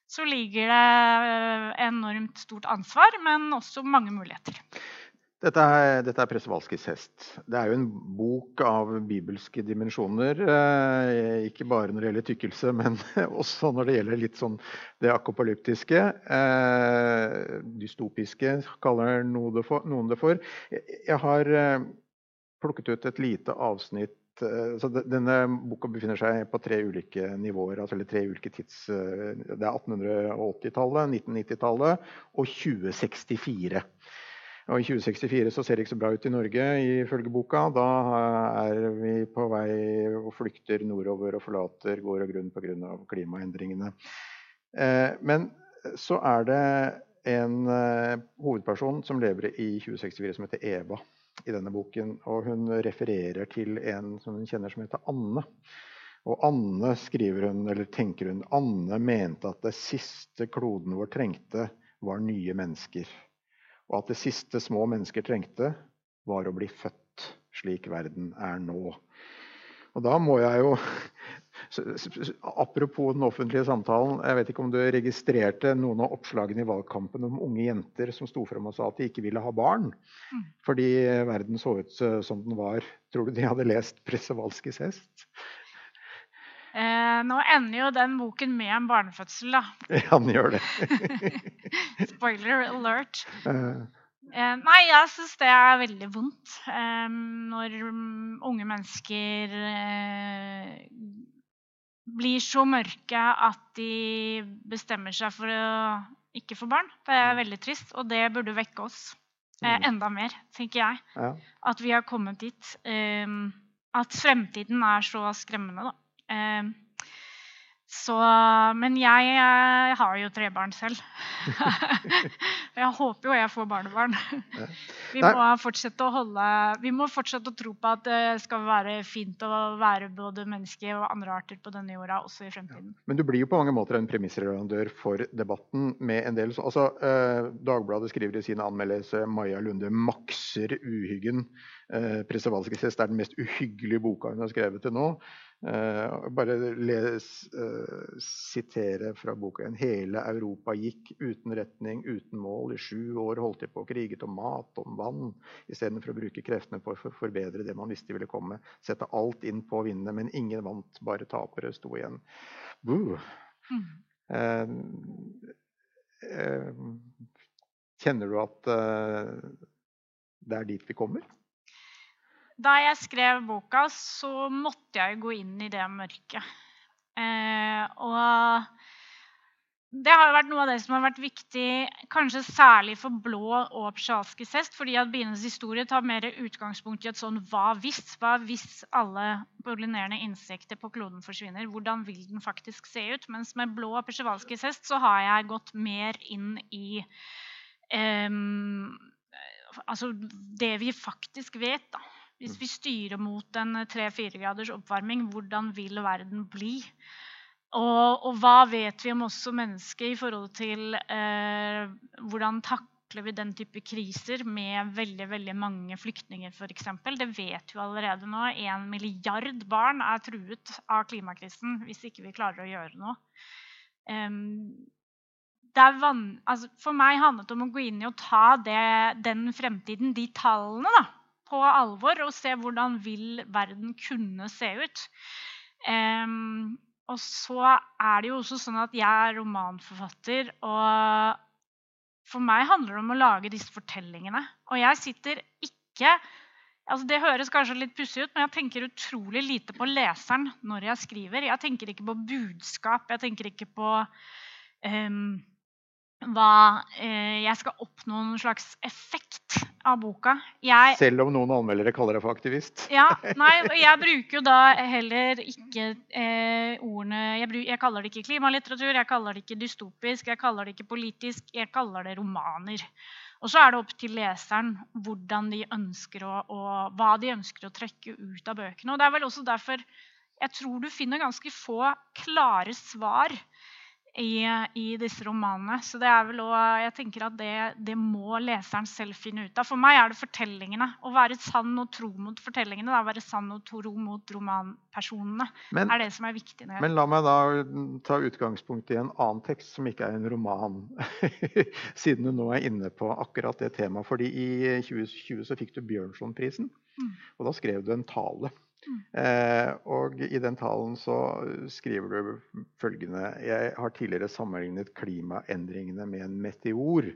så ligger det enormt stort ansvar, men også mange muligheter. Dette er, dette er Pressevalskis hest. Det er jo en bok av bibelske dimensjoner. Eh, ikke bare når det gjelder tykkelse, men også når det gjelder litt sånn det akopalyptiske. Eh, dystopiske, kaller noen det for. Jeg, har eh, plukket ut et lite avsnitt så Denne boka befinner seg på tre ulike nivåer, altså tre ulike tids... Det er 1880-tallet, 1990-tallet og 2064. Og I 2064 så ser det ikke så bra ut i Norge, ifølge boka. Da er vi på vei og flykter nordover og forlater gård og grunn pga. klimaendringene. Eh, men så er det en eh, hovedperson som lever i 2064 som heter Eva i denne boken. Og hun refererer til en som hun kjenner som heter Anne. Og Anne skriver hun, eller tenker hun, Anne mente at det siste kloden vår trengte, var nye mennesker. Og at det siste små mennesker trengte, var å bli født slik verden er nå. Og da må jeg jo Apropos den offentlige samtalen. Jeg vet ikke om du registrerte noen av oppslagene i valgkampen om unge jenter som sto frem og sa at de ikke ville ha barn Mm. fordi verden så ut som den var. Tror du de hadde lest Pressevalskis hest? Eh, nå ender jo den boken med en barnefødsel, da. Ja, den gjør det. Spoiler alert. Eh, Eh, nei, jeg syns det er veldig vondt eh, når mm, unge mennesker eh, blir så mørke at de bestemmer seg for å ikke få barn. Det er veldig trist, og det burde vekke oss eh, Mm. enda mer, tenker jeg. ja. At vi har kommet dit. at fremtiden er så skremmende, da. Eh, så Men jeg, jeg, har jo tre barn selv. Jeg håper jo jeg får barnebarn. Vi må fortsette å holde Vi må fortsette å tro på at det skal være fint å være både menneske og andre arter på denne jorda også i fremtiden. Men du blir jo på mange måter en premissleverandør for debatten. med en del, altså, eh, Dagbladet skriver i sin anmeldelse Maja Lunde makser uhyggen. Eh, Pressevalskis hest er den mest uhyggelige boka hun har skrevet til nå. Eh, bare les, uh, sitere fra boka igjen. Hele Europa gikk uten retning, uten mål. I sju år holdt de på og kriget om mat, om vann, istedenfor å bruke kreftene på å for- forbedre det man visste ville komme. Sette alt inn på å vinne, men ingen vant, bare tapere sto igjen. Mm. Uh, kjenner du at det er dit vi kommer? Da jeg skrev boka, så måtte jeg gå inn i det mørket. Eh, og det har jo vært noe av det som har vært viktig, kanskje særlig for blå og psjalskis hest, fordi at bienes historie tar mer utgangspunkt i et sånn hva hvis? Hva hvis alle pollinerende insekter på kloden forsvinner? Hvordan vil den faktisk se ut? Mens med blå og psjalskis hest så har jeg gått mer inn i eh, altså det vi faktisk vet, da. Hvis vi styrer mot en 3-4 graders oppvarming, hvordan vil verden bli? Og, og hva vet vi om oss som mennesker i forhold til eh, hvordan takler vi den type kriser med veldig veldig mange flyktninger f.eks. Det vet vi allerede nå. En milliard barn er truet av klimakrisen hvis ikke vi klarer å gjøre noe. Um, er altså for meg handlet det om å gå inn i og ta det, den fremtiden, de tallene, da, på alvor og se hvordan vil verden kunne se ut. Um, og så er det jo også sånn at jeg er romanforfatter, og for meg handler det om å lage disse fortellingene. Og jeg sitter ikke altså Det høres kanskje litt pussig ut, men jeg tenker utrolig lite på leseren når jeg skriver. Jeg tenker ikke på budskap, jeg tenker ikke på um, hva eh, jeg skal oppnå noen slags effekt av boka. Jeg, Selv om noen anmeldere kaller deg for aktivist? ja, nei, og jeg bruker jo da heller ikke eh, ordene jeg, bruk, jeg kaller det ikke klimalitteratur, jeg kaller det ikke dystopisk, jeg kaller det ikke politisk, jeg kaller det romaner. Og så er det opp til leseren hvordan de ønsker å, og hva de ønsker å trekke ut av bøkene. Og det er vel også derfor jeg tror du finner ganske få klare svar i, i, disse romanene. Så det er vel også, jeg tenker at det, det, må leseren selv finne ut av. For meg er det fortellingene. Å være sann og tro mot fortellingene. Å være sann og tro mot romanpersonene men, er det som er viktig. Men la meg da ta utgangspunkt i en annen tekst som ikke er en roman. Siden du nå er inne på akkurat det temaet. fordi i 2020 så fikk du Bjørnsonprisen. Mm. Og da skrev du en tale. Eh, og i den talen så skriver du følgende Jeg har tidligere sammenlignet klimaendringene med en meteor.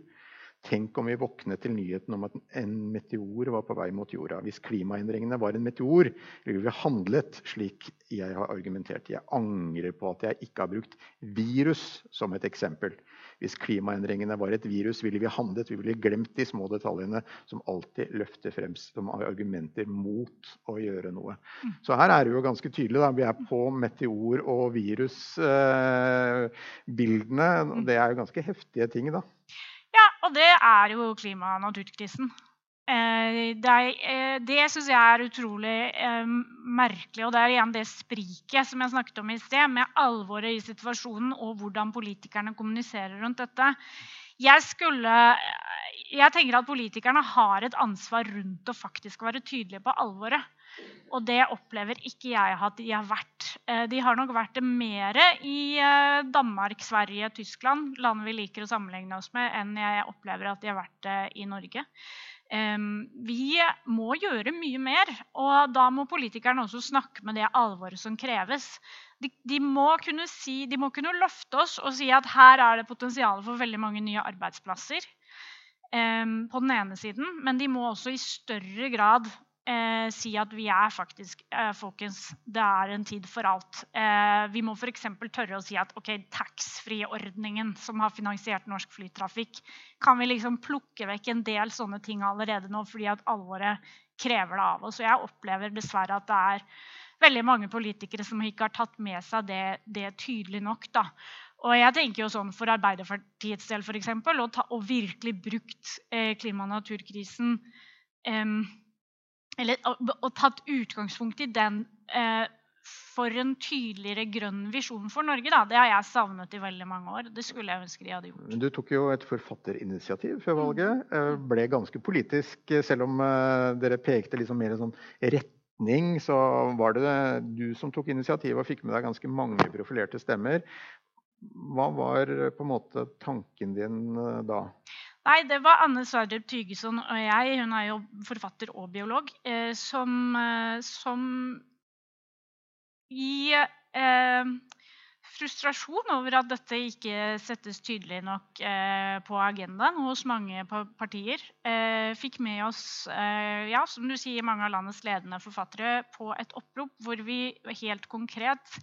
Tenk om vi våknet til nyheten om at en meteor var på vei mot jorda. Hvis klimaendringene var en meteor, ville vi handlet slik jeg har argumentert. Jeg angrer på at jeg ikke har brukt virus som et eksempel. Hvis klimaendringene var et virus, ville vi handlet. Vi ville glemt de små detaljene som alltid løfter frem som argumenter mot å gjøre noe. Så her er det jo ganske tydelig. Da. Vi er på meteor- og virusbildene. Eh, det er jo ganske heftige ting, da. Og det er jo klima- og naturkrisen. Eh, det, eh, det syns jeg er utrolig eh, merkelig. Og det er igjen det spriket som jeg snakket om i sted, med alvoret i situasjonen og hvordan politikerne kommuniserer rundt dette. Jeg, skulle, jeg tenker at politikerne har et ansvar rundt å faktisk være tydelige på alvoret. Og det opplever ikke jeg at de har vært. De har nok vært det mer i Danmark, Sverige, Tyskland, land vi liker å sammenligne oss med, enn jeg opplever at de har vært det i Norge. Vi må gjøre mye mer, og da må politikerne også snakke med det alvoret som kreves. De, de, må si, de, må kunne løfte oss og si at her er det potensial for veldig mange nye arbeidsplasser. på den ene siden, Men de må også i større grad eh, si at vi er faktisk eh, Folkens, det er en tid for alt. Eh, vi må f.eks. tørre å si at ok, taxfree-ordningen som har finansiert norsk flytrafikk, kan vi liksom plukke vekk en del sånne ting allerede nå fordi at alvoret krever det av oss. Og jeg opplever dessverre at det er veldig mange politikere som ikke har tatt med seg det, det tydelig nok. da. Og jeg tenker jo sånn For Arbeiderpartiets del eksempel, å, ta, virkelig brukt eh, klima- og naturkrisen eh, eller, og, og, tatt utgangspunkt i den eh, for en tydeligere grønn visjon for Norge. Da. Det har jeg savnet i veldig mange år. Det skulle jeg ønske de hadde gjort. Du tok jo et forfatterinitiativ før valget. Mm. Eh, ble ganske politisk, eh, selv om eh, dere pekte liksom mer sånn retning. Så var det du som tok initiativet og fikk med deg ganske mange profilerte stemmer. Hva var på en måte tanken din da? Nei, det var Anne Sverdrup Tygeson og jeg, hun er jo forfatter og biolog, eh, som, eh, som, i eh, frustrasjon over at dette ikke settes tydelig nok eh, på agendaen hos mange partier, eh, fikk med oss ja, som du sier, mange av landets ledende forfattere på et opprop hvor vi helt konkret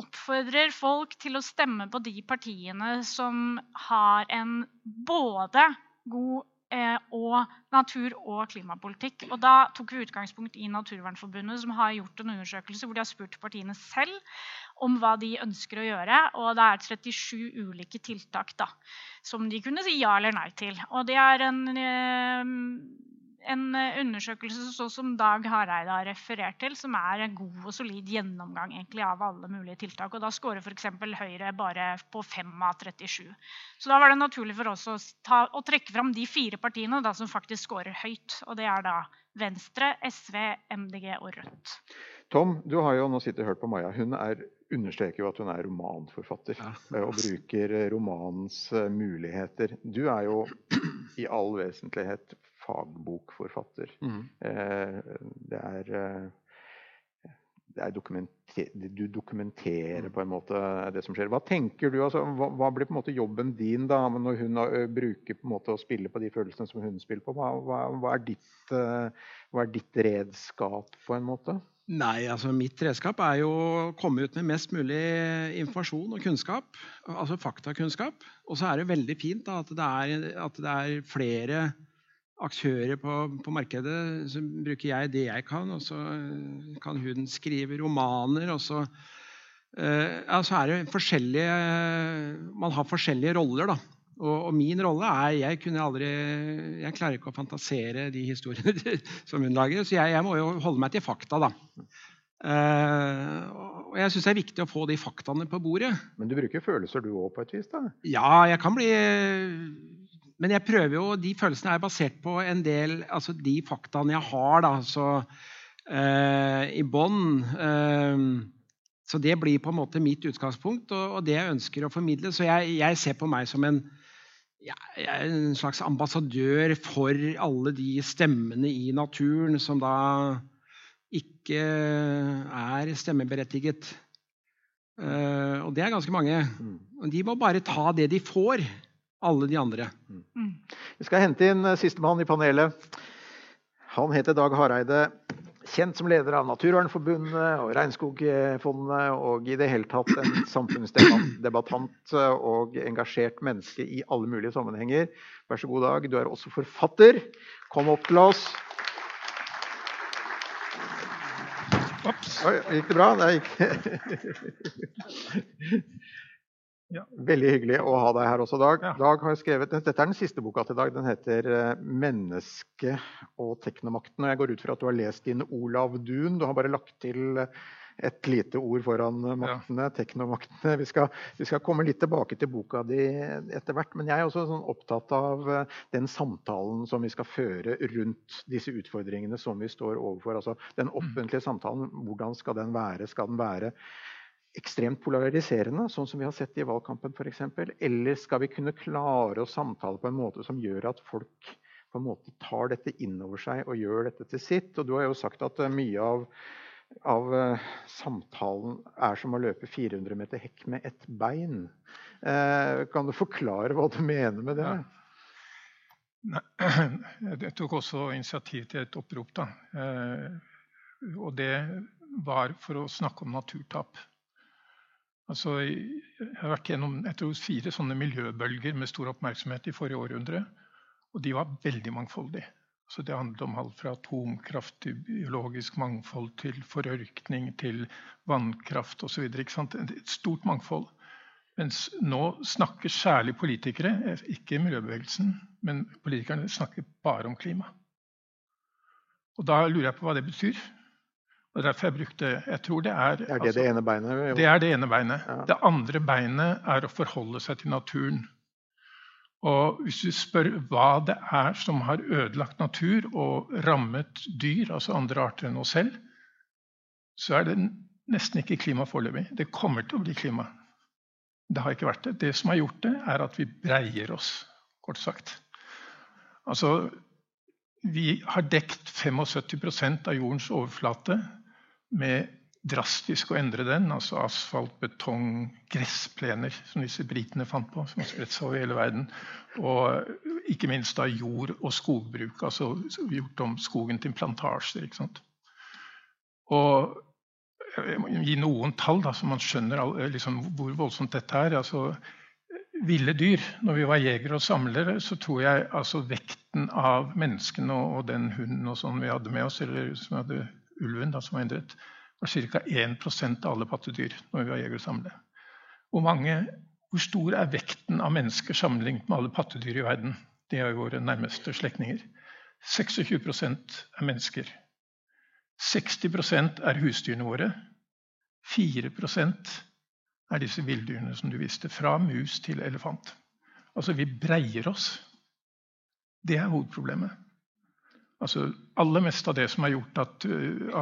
oppfordrer folk til å stemme på de partiene som har en både god eh, og natur- og klimapolitikk. Og da tok vi utgangspunkt i Naturvernforbundet, som har gjort en undersøkelse hvor de har spurt partiene selv om hva de ønsker å gjøre. Og det er 37 ulike tiltak da, som de kunne si ja eller nei til. Og det er en eh, en eh, undersøkelse som Dag Hareide har referert til, som er en god og solid gjennomgang egentlig, av alle mulige tiltak. Og da scorer f.eks. Høyre bare på 5 av 37. Så da var det naturlig for oss å, ta, å trekke fram de fire partiene da, som faktisk scorer høyt. Og det er da Venstre, SV, MDG og Rødt. Tom, du har jo nå sittet og hørt på Maja. Hun er, understreker jo at hun er romanforfatter. Ja. Eh, og bruker romanens eh, muligheter. Du er jo i all vesentlighet fagbokforfatter. Mm. Eh, det er, eh, det er dokumenter, du dokumenterer mm. på en måte det som skjer. Hva tenker du, altså, hva, hva, blir på en måte jobben din da, når hun bruker på en måte å spille på de følelsene som hun spiller på? Hva, hva, er, ditt, hva er ditt redskap, på en måte? Nei, altså Mitt redskap er jo å komme ut med mest mulig informasjon og kunnskap. Altså faktakunnskap. Og så er det veldig fint da, at, det er, at det er flere aktører på, på, markedet, så bruker jeg det jeg kan. Og så kan hun skrive romaner. Og så, uh, ja, så er det forskjellige Man har forskjellige roller, da. Og, og, min rolle er jeg, kunne aldri, jeg klarer ikke å fantasere de historiene som hun lager. Så jeg, jeg må jo holde meg til fakta, da. Eh, og jeg syns det er viktig å få de faktaene på bordet. Men du bruker følelser du òg, på et vis? da? Ja, jeg kan bli Men jeg prøver jo De følelsene er basert på en del Altså de faktaene jeg har, da. Så eh, i bånn eh, Så det blir på en måte mitt utgangspunkt og, og det jeg ønsker å formidle. Så jeg, jeg ser på meg som en er en slags ambassadør for alle de stemmene i naturen som da ikke er stemmeberettiget. Uh, og det er ganske mange. Mm. De må bare ta det de får, alle de andre. Mm. Vi skal hente inn eh, sistemann i panelet. Han heter Dag Hareide. Kjent som leder av Naturvernforbundet og Regnskogfondet, og i det hele tatt en samfunnsdebattant og engasjert menneske i alle mulige sammenhenger. Vær så god, Dag. Du er også forfatter. Kom opp til oss. Oi, gikk det bra? Det gikk ja. Veldig hyggelig å ha deg her også, Dag. Ja. Dag har skrevet, Dette er den siste boka til Dag. Den heter eh, 'Menneske og teknomakten'. Og jeg går ut fra at du har lest din Olav Duun. Du har bare lagt til et lite ord foran maktene, ja. teknomaktene. Vi skal, vi skal, komme litt tilbake til boka di etter hvert. Men jeg er også sånn opptatt av eh, den samtalen som vi skal føre rundt disse utfordringene som vi står overfor. Altså den mm. offentlige samtalen, hvordan skal den være? Skal den være ekstremt polariserende, sånn som vi har sett i valgkampen f.eks.? Eller skal vi kunne klare å samtale på en måte som gjør at folk på en måte tar dette inn over seg og gjør dette til sitt? Og du har jo sagt at mye av av uh, samtalen er som å løpe 400 meter hekk med ett bein. Eh, kan du forklare hva du mener med det? Jeg tok også initiativ til et opprop. Da. Uh, og det var for å snakke om naturtap. Altså, jeg har vært gjennom tror, fire sånne miljøbølger med stor oppmerksomhet i forrige århundre. Og de var veldig mangfoldige. Så det handlet om alt fra atomkraft til biologisk mangfold til forørkning til vannkraft osv. Et stort mangfold. Mens nå snakker særlig politikere, ikke miljøbevegelsen, men politikerne snakker bare om klima. Og Da lurer jeg på hva det betyr. Og derfor jeg brukte, jeg tror det er, Er det altså, det ene beinet? Det er det ene beinet. Ja. Det andre beinet er å forholde seg til naturen. Og hvis du spør hva det er som har ødelagt natur og rammet dyr, altså andre arter enn oss selv, så er det nesten ikke klima foreløpig. Det kommer til å bli klima. Det har ikke vært det. Det som har gjort det, er at vi breier oss, kort sagt. Altså, vi har dekt 75% av jordens overflate med drastisk å endre den. Altså asfalt, betong, gressplener, som disse britene fant på. Som har spredt seg over hele verden. Og ikke minst da jord- og skogbruk. Altså gjort om skogen til plantasjer. ikke sant? Og jeg må gi noen tall, da, så man skjønner liksom, hvor voldsomt dette er. Altså, ville dyr. Når vi var jegere og samlere, så tror jeg altså vekten av menneskene og, og den hunden og sånn vi hadde med oss, eller som hadde ulven da, som var endret, var ca. 1% av alle pattedyr når vi var jegere og samlere. Hvor, mange, hvor stor er vekten av mennesker sammenlignet med alle pattedyr i verden? Det er jo våre nærmeste slektninger. 26% er mennesker. 60% er husdyrene våre. 4% er disse villdyrene som du viste. Fra mus til elefant. Altså, vi breier oss. Det er hovedproblemet. Altså, aller mest av det som har gjort at,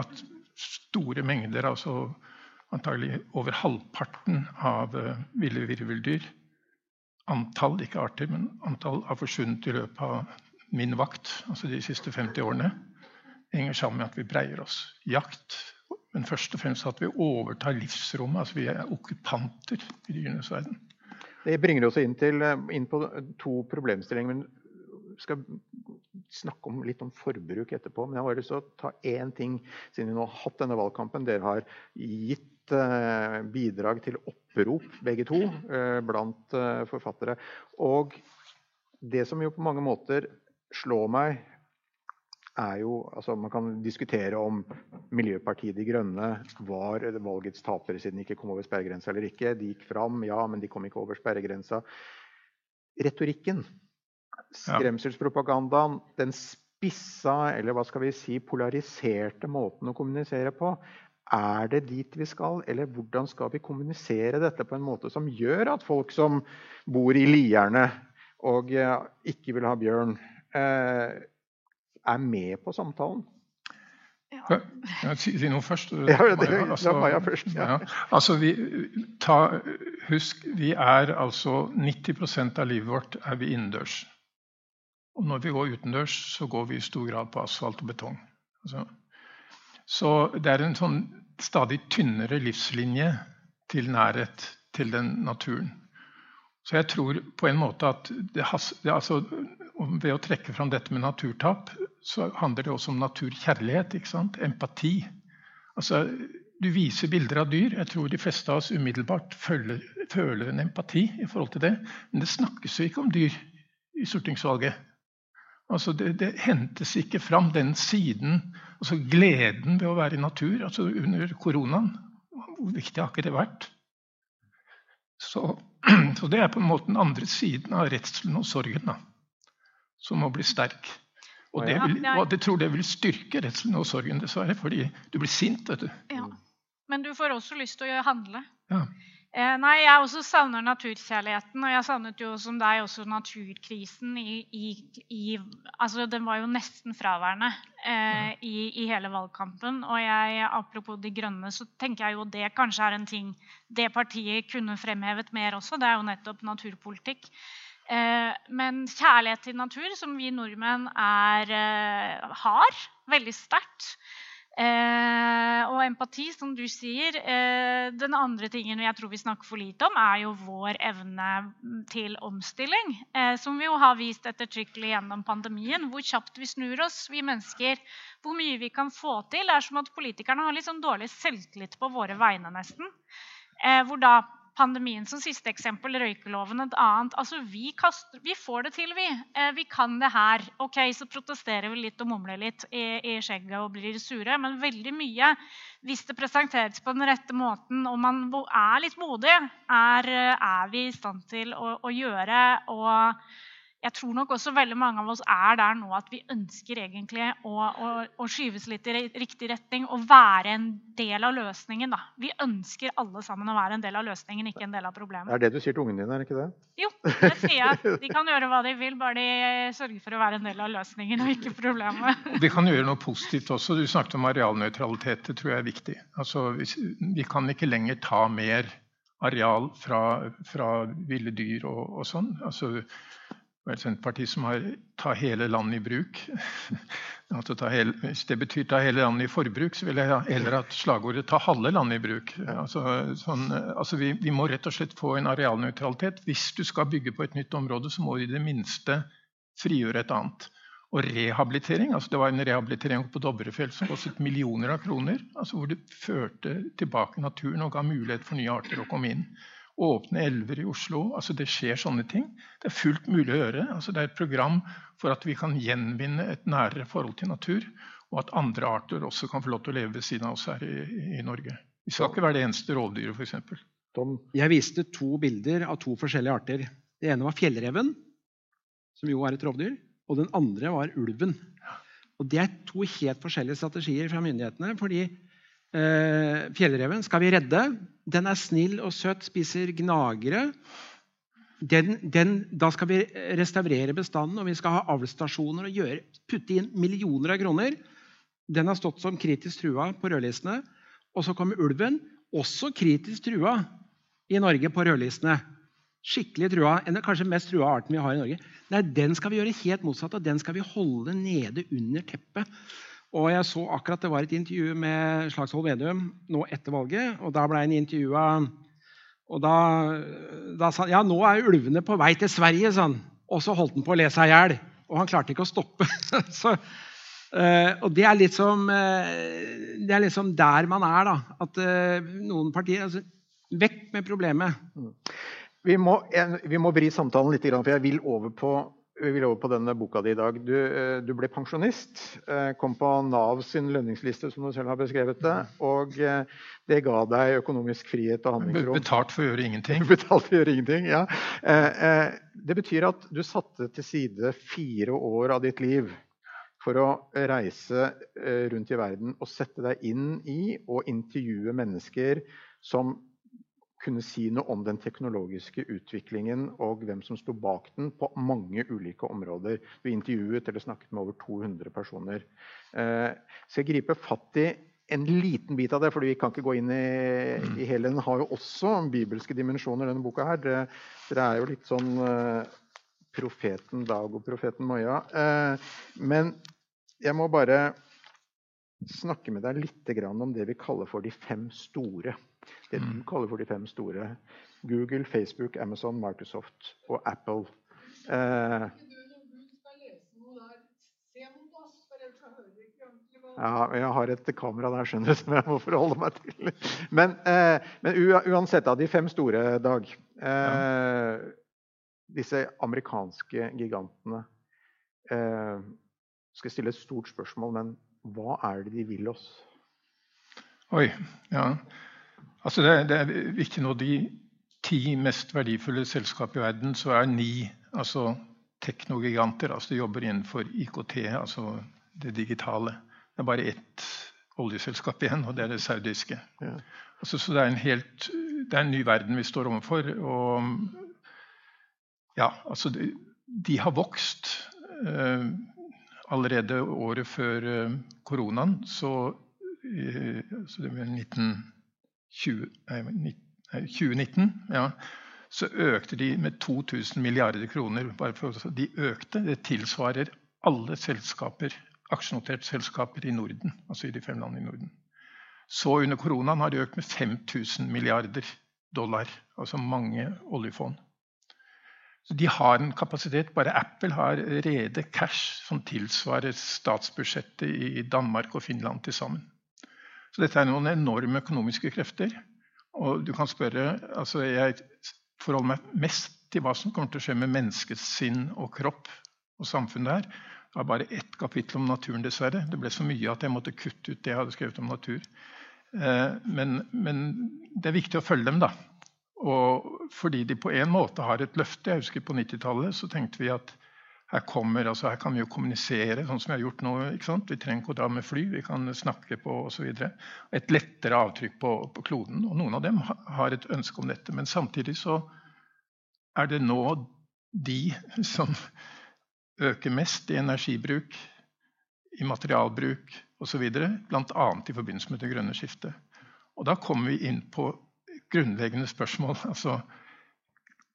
at store mengder, altså antagelig over halvparten av uh, ville virveldyr. Antall, ikke arter, men antall har forsvunnet i løpet av min vakt, altså de siste 50 årene. henger sammen med at vi breier oss. Jakt, men først og fremst at vi overtar livsrommet. altså Vi er okkupanter i dyrenes verden. Det bringer oss inn, til, eh, inn på to problemstillinger. men skal snakke om, litt om forbruk etterpå. Men jeg har lyst til å ta én ting, siden vi nå har hatt denne valgkampen. Dere har gitt eh, bidrag til opprop, begge to, eh, blant eh, forfattere. Og det som jo på mange måter slår meg, er jo altså Man kan diskutere om Miljøpartiet De Grønne var valgets tapere siden de ikke kom over sperregrensa eller ikke. De gikk fram, ja, men de kom ikke over sperregrensa. Retorikken Skremselspropagandaen, den spissa, eller hva skal vi si, polariserte måten å kommunisere på, Er det dit vi skal, eller hvordan skal vi kommunisere dette på en måte som gjør at folk som bor i Lierne og ikke vil ha bjørn, er med på samtalen? Ja. Jeg si noe først? Ja, det, altså, Maja først. Ja. Ja. Altså, vi, ta, husk, vi er altså 90% av livet vårt er vi innendørs. Og når vi går utendørs, så går vi i stor grad på asfalt og betong. Altså. Så det er en sånn stadig tynnere livslinje til nærhet til den naturen. Så jeg tror på en måte at det, altså, ved å trekke fram dette med naturtap, så handler det også om naturkjærlighet. ikke sant? Empati. Altså, du viser bilder av dyr. Jeg tror de fleste av oss umiddelbart føler, føler en empati i forhold til det. Men det snakkes jo ikke om dyr i stortingsvalget. Altså det, det, hentes ikke fram den siden, altså gleden ved å være i natur. altså Under koronaen. Hvor viktig har ikke det vært? Så, så, det er på en måte den andre siden av redselen og sorgen da, som må bli sterk. Og det, vil, og jeg tror det vil styrke redselen og sorgen, dessverre, fordi du blir sint. vet du. Ja. Men du får også lyst til å handle. Ja. Eh, nei, jeg også savner naturkjærligheten. Og jeg savnet jo som deg også naturkrisen. I, i, i, altså den var jo nesten fraværende eh, i, i, hele valgkampen. Og jeg, apropos De Grønne, så tenker jeg jo det kanskje er en ting det partiet kunne fremhevet mer også. Det er jo nettopp naturpolitikk. Eh, men kjærlighet til natur, som vi nordmenn er, eh, har veldig sterkt Eh, og empati, som du sier. Eh, den andre tingen jeg tror vi snakker for lite om, er jo vår evne til omstilling. Eh, som vi jo har vist ettertrykkelig gjennom pandemien. Hvor kjapt vi snur oss, vi mennesker. Hvor mye vi kan få til. Det er som at politikerne har litt sånn dårlig selvtillit på våre vegne, nesten. Eh, hvor da pandemien som siste eksempel, røykeloven et annet. Altså, vi, kaster, vi får det til, vi. Eh, vi kan det her. Ok, Så protesterer vi litt og mumler litt i, i, skjegget og blir sure. Men veldig mye, hvis det presenteres på den rette måten og man er litt modig, er, er vi i stand til å, å gjøre. og jeg tror nok også veldig mange av oss er der nå at vi ønsker egentlig å, å, å skyves litt i riktig retning og være en del av løsningen. Da. Vi ønsker alle sammen å være en del av løsningen, ikke en del av problemet. Det er det du sier til ungene dine, er det ikke det? Jo, det sier jeg. De kan gjøre hva de vil, bare de sørger for å være en del av løsningen og ikke problemet. De kan gjøre noe positivt også. Du snakket om arealnøytralitet. Det tror jeg er viktig. Altså, vi kan ikke lenger ta mer areal fra, fra ville dyr og, og sånn. Altså, et Senterparti som har 'ta hele landet i bruk'. altså hele, hvis det betyr 'ta hele landet i forbruk', så vil jeg heller hatt slagordet 'ta halve landet i bruk'. Altså, sånn, altså vi, vi, må rett og slett få en arealnøytralitet. Hvis du skal bygge på et nytt område, så må du i det minste frigjøre et annet. Og rehabilitering. altså Det var en rehabilitering på Dovrefjell som kostet millioner av kroner. altså Hvor det førte tilbake naturen og ga mulighet for nye arter å komme inn åpne elver i Oslo. altså Det skjer sånne ting. Det er fullt mulig å gjøre. altså Det er et program for at vi kan gjenvinne et nærere forhold til natur. Og at andre arter også kan få lov til å leve ved siden av oss her i, i Norge. Vi skal ikke være det eneste rovdyret, f.eks. Jeg viste to bilder av to forskjellige arter. Det ene var fjellreven, som jo er et rovdyr. Og den andre var ulven. Og Det er to helt forskjellige strategier fra myndighetene. fordi Eh, fjellreven skal vi redde. Den er snill og søt, spiser gnagere. Den, den, da skal vi restaurere bestanden, og vi skal ha avlsstasjoner og gjøre, putte inn millioner av kroner. Den har stått som kritisk trua på rødlistene. Og så kommer ulven, også kritisk trua i Norge på rødlistene. Skikkelig trua, en kanskje mest trua arten vi har i Norge. Nei, Den skal vi gjøre helt motsatt, og den skal vi holde nede under teppet. Og jeg så akkurat det var et intervju med Slagsvold Vedum nå etter valget. og Da ble han intervjua og da, da, sa han ja, nå er ulvene på vei til Sverige. Sånn. Og så holdt han på å le seg i hjel. Og han klarte ikke å stoppe. så, uh, og det er, liksom, som, det er liksom der man er. da, At uh, noen partier altså, Vekk med problemet. Vi må, vi må vri samtalen litt, for jeg vil over på vi vil over på denne boka di i dag. Du, eh, du, ble pensjonist. Eh, kom på Nav sin lønningsliste, som du selv har beskrevet det. Og eh, det ga deg økonomisk frihet og handlingsrom. Betalt for å gjøre ingenting. Betalt for å gjøre ingenting, ja. Det betyr at du satte til side fire år av ditt liv for å reise rundt i verden og sette deg inn i og intervjue mennesker som kunne si noe om den teknologiske utviklingen og hvem som sto bak den på mange ulike områder. Du intervjuet eller snakket med over 200 personer. Eh, så jeg griper fatt i en liten bit av det, for vi kan ikke gå inn i, i hele. Den har jo også bibelske dimensjoner, denne boka her. Dere, dere er jo litt sånn eh, profeten Dag og profeten Moya. Eh, men jeg må bare snakke med deg litt om det vi kaller for de fem store. Det du mm. kaller for de fem store. Google, Facebook, Amazon, Microsoft og Apple. Eh, Ja, jeg har et kamera der skjønner du, som jeg må forholde meg til. Men, eh, men uansett, av de fem store, Dag eh, Disse amerikanske gigantene eh, Skal stille et stort spørsmål, men hva er det de vil oss? Oi, ja. Altså det, det er viktig nå de ti mest verdifulle selskap i verden, så er ni altså teknogiganter. altså De jobber innenfor IKT, altså det digitale. Det er bare ett oljeselskap igjen, og det er det saudiske. Ja. Altså, så det er, helt, det er, en ny verden vi står overfor. Og ja, altså de, de har vokst. Eh, allerede året før eh, koronaen, så, eh, så det var 1920, nei, 2019, ja, så økte de med 2000 milliarder kroner. For, de økte. Det tilsvarer alle selskaper aksjenoterte selskaper i Norden, altså i de fem landene i Norden. Så under koronaen har de økt med 5000 milliarder dollar, altså mange oljefond. Så de har en kapasitet. Bare Apple har rede cash som tilsvarer statsbudsjettet i Danmark og Finland til sammen. Så dette er noen enorme økonomiske krefter. Og du kan spørre altså Jeg forholder meg mest til hva som kommer til å skje med menneskets sinn og kropp og samfunnet her. Det var bare ett kapittel om naturen, dessverre. Det ble så mye at jeg måtte kutte ut det jeg hadde skrevet om natur. Eh, men, men det er viktig å følge dem, da. Og fordi de på en måte har et løfte. Jeg husker På 90-tallet så tenkte vi at her, kommer, altså her kan vi jo kommunisere sånn som vi har gjort nå. ikke sant? Vi trenger ikke å dra med fly, vi kan snakke på osv. Et lettere avtrykk på, på, kloden. Og noen av dem har et ønske om dette. Men samtidig så er det nå de som øker mest i energibruk, i materialbruk osv., bl.a. i forbindelse med det grønne skiftet. Og da kommer vi inn på grunnleggende spørsmål. Altså,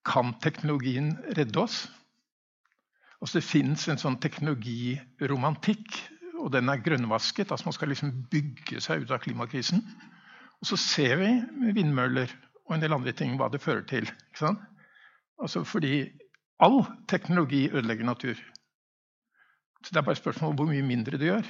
kan teknologien redde oss? Altså, det fins en sånn teknologiromantikk, og den er grønnvasket. altså Man skal liksom bygge seg ut av klimakrisen. Og så ser vi med vindmøller og en del andre ting hva det fører til. Altså fordi All teknologi ødelegger natur. Så Det er bare et spørsmål om hvor mye mindre det gjør.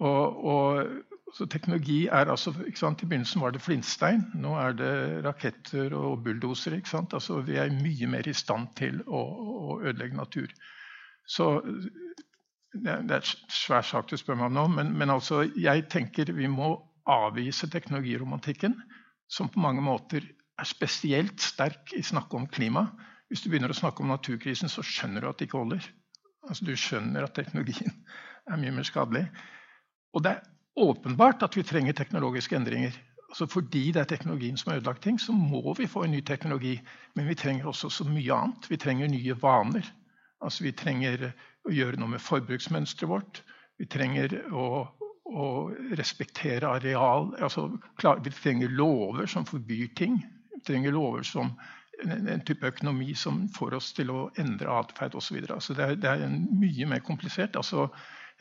Og, og, så Teknologi er altså sant, I begynnelsen var det flintstein. Nå er det raketter og bulldosere. Altså, vi er mye mer i stand til å, å ødelegge natur. Så Det er et svær sak du spør meg om nå, men, men altså, jeg tenker vi må avvise teknologiromantikken, som på mange måter er spesielt sterk i snakket om klima. Hvis du begynner å snakke om naturkrisen, så skjønner du at det ikke holder. Altså, du skjønner at teknologien er mye mer skadelig. Og det er åpenbart at vi trenger teknologiske endringer. Altså fordi det er teknologien som har ødelagt ting, så må vi få en ny teknologi. Men vi trenger også så mye annet. Vi trenger nye vaner. Altså Vi trenger å gjøre noe med forbruksmønsteret vårt. Vi trenger å, å respektere areal. Altså, vi trenger lover som forbyr ting. Vi trenger lover som en, en, type økonomi som får oss til å endre atferd osv. Altså det, det er mye mer komplisert. Altså,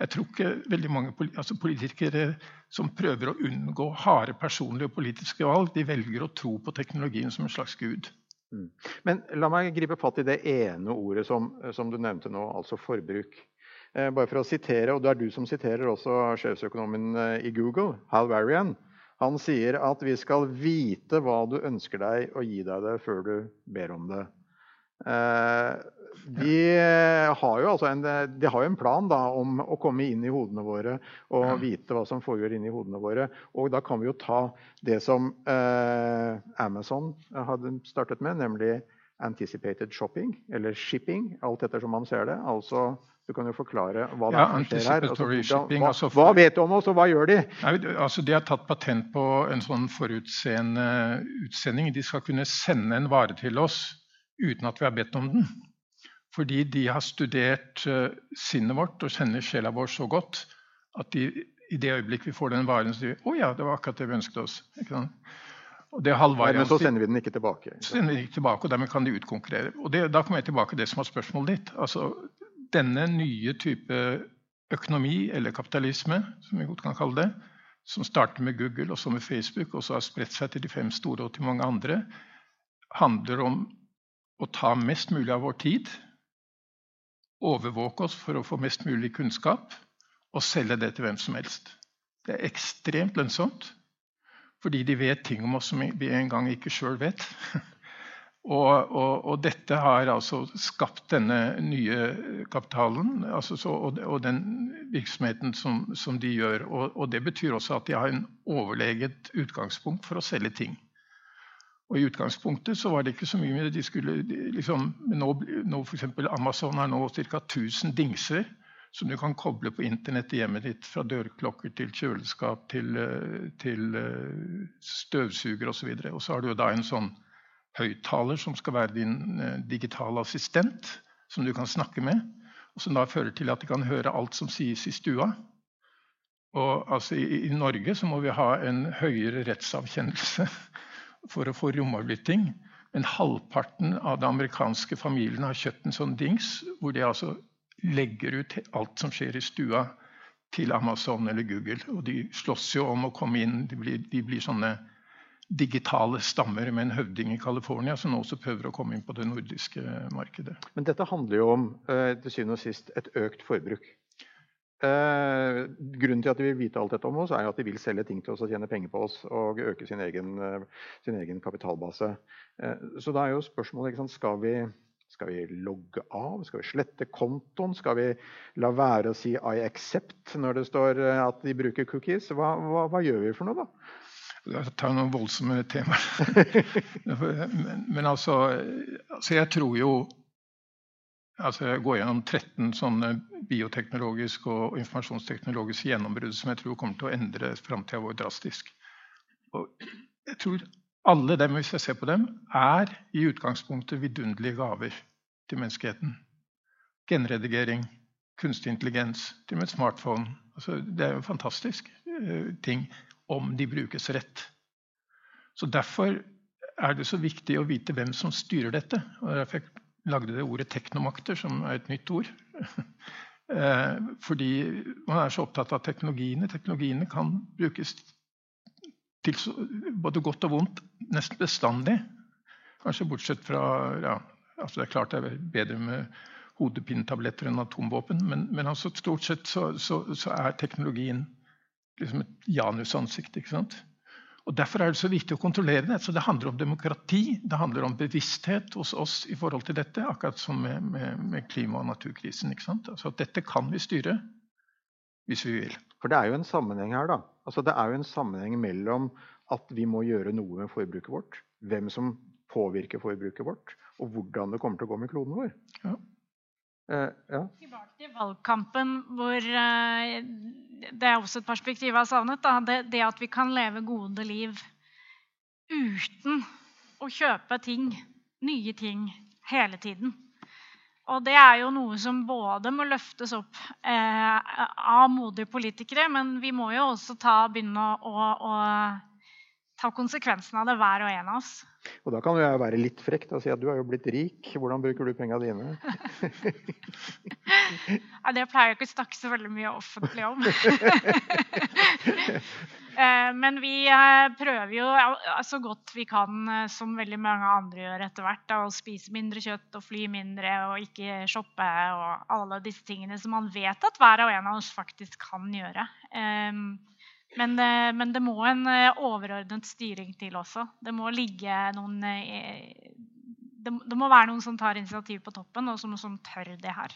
jeg tror ikke veldig mange altså politikere som prøver å unngå harde personlige og politiske valg, de velger å tro på teknologien som en slags gud. Mm. Men la meg gripe fatt i det ene ordet som, som du nevnte nå, altså forbruk. Eh, bare for å sitere, og Det er du som siterer også sjefsøkonomen eh, i Google, Hal Varian. Han sier at vi skal vite hva du ønsker deg, og gi deg det før du ber om det. Eh, de har jo altså en, de har en plan da, om å komme inn i hodene våre og vite hva som foregår inni hodene våre. Og da kan vi jo ta det som eh, Amazon hadde startet med, nemlig anticipated shopping, eller shipping, alt etter som man ser det. Altså, du kan jo forklare hva ja, det skjer her. Altså, shipping, hva, altså for... hva, vet du om oss, og hva gjør de? Nei, altså, de har tatt patent på en sånn forutseende utsending. De skal kunne sende en vare til oss uten at vi har bedt om den. Fordi de har studert uh, sinnet vårt og kjenner sjela vår så godt at de, i det øyeblikk vi får den varen, sier vi å ja, det var akkurat det vi ønsket oss. Det Nei, men så sender vi den ikke tilbake. Så sender vi den ikke tilbake, og Dermed kan de utkonkurrere. Og det, Da kommer jeg tilbake til det som var spørsmålet ditt. Altså, Denne nye type økonomi, eller kapitalisme, som vi godt kan kalle det, som starter med Google og så med Facebook, og så har spredt seg til de fem store og til mange andre, handler om å ta mest mulig av vår tid, overvåke oss for å få mest mulig kunnskap, og selge det til hvem som helst. Det er ekstremt lønnsomt. Fordi de vet ting om oss som vi en gang ikke sjøl vet. Og, og, og, dette har altså skapt denne nye kapitalen altså så, og, og, den virksomheten som, som de gjør. Og, det betyr også at de har en overleget utgangspunkt for å selge ting. Og I utgangspunktet så var det ikke så mye med det. De skulle, liksom, nå, nå for Amazon har nå ca. 1000 dingser som du kan koble på internett i hjemmet ditt. Fra dørklokker til kjøleskap til, eh, til eh, støvsuger osv. Og, og så har du da en sånn høyttaler som skal være din eh, digitale assistent, som du kan snakke med. Og som da fører til at de kan høre alt som sies i stua. Og altså, i, i, Norge så må vi ha en høyere rettsavkjennelse for å få romavlytting. Men halvparten av de amerikanske familiene har kjøpt en sånn dings hvor de altså legger ut alt som skjer i stua, til Amazon eller Google. Og de slåss jo om å komme inn. De blir, de blir sånne digitale stammer med en høvding i California som også prøver å komme inn på det nordiske markedet. Men dette handler jo om eh, til syvende og sist et økt forbruk. Eh, grunnen til at de vil vite alt dette om oss, er at de vil selge ting til oss og tjene penger på oss og øke sin egen, eh, sin egen kapitalbase. så da er jo spørsmålet ikke sant, skal vi skal vi logge av? Skal vi slette kontoen? Skal vi la være å si 'I accept' når det står eh, at de bruker cookies? Hva, hva, hva gjør vi for noe, da? Jeg tar noen voldsomme temaer. men, men altså, altså, Jeg tror jo altså går gjennom 13 sånne bioteknologiske og informasjonsteknologiske gjennombrudd som jeg tror kommer til å endre framtida vår drastisk. Og jeg tror alle dem, hvis jeg ser på dem, er i utgangspunktet vidunderlige gaver til menneskeheten. Genredigering, kunstig intelligens, til og med smartphone. Altså, det er jo fantastisk uh, ting om de brukes rett. Så Derfor er det så viktig å vite hvem som styrer dette. og Derfor lagde det ordet teknomakter, som er et nytt ord. uh, fordi man er så opptatt av teknologiene. Teknologiene kan brukes til både godt og vondt nesten bestandig. Kanskje bortsett fra ja, altså Det er klart det er bedre med hodepinetabletter enn atomvåpen, men, men altså stort sett så, så, så, er teknologien liksom et janusansikt. ikke sant? Og Derfor er det så viktig å kontrollere det. Så Det handler om demokrati, det handler om bevissthet hos oss i forhold til dette, akkurat som med, med, med klima- og naturkrisen. ikke sant? Altså Dette kan vi styre hvis vi vil. For det er jo en sammenheng her, da. Altså, det er jo en sammenheng mellom at vi må gjøre noe med forbruket vårt, hvem som påvirker forbruket vårt, og hvordan det kommer til å gå med kloden vår. Ja. Eh, ja. Tilbake til valgkampen, hvor eh, det er også et perspektiv jeg har savnet. Det, det, at vi kan leve gode liv uten å kjøpe ting, nye ting, hele tiden. Og det er jo noe som både må løftes opp eh, av modige politikere, men vi må jo også ta, begynne å, å, ta konsekvensen av det, hver og en av oss. Og da kan jeg være litt frekk og si at du er jo blitt rik. Hvordan bruker du pengene dine? ja, det pleier jeg ikke å snakke så veldig mye offentlig om. Eh, men vi eh, prøver jo så godt vi kan, eh, som veldig mange andre gjør etter hvert, å spise mindre kjøtt og fly mindre og ikke shoppe og alle disse tingene som man vet at hver og en av oss faktisk kan gjøre. Men det, men det må en overordnet styring til også. Det må ligge noen det, må være noen som tar initiativ på toppen, og som, som tør det her.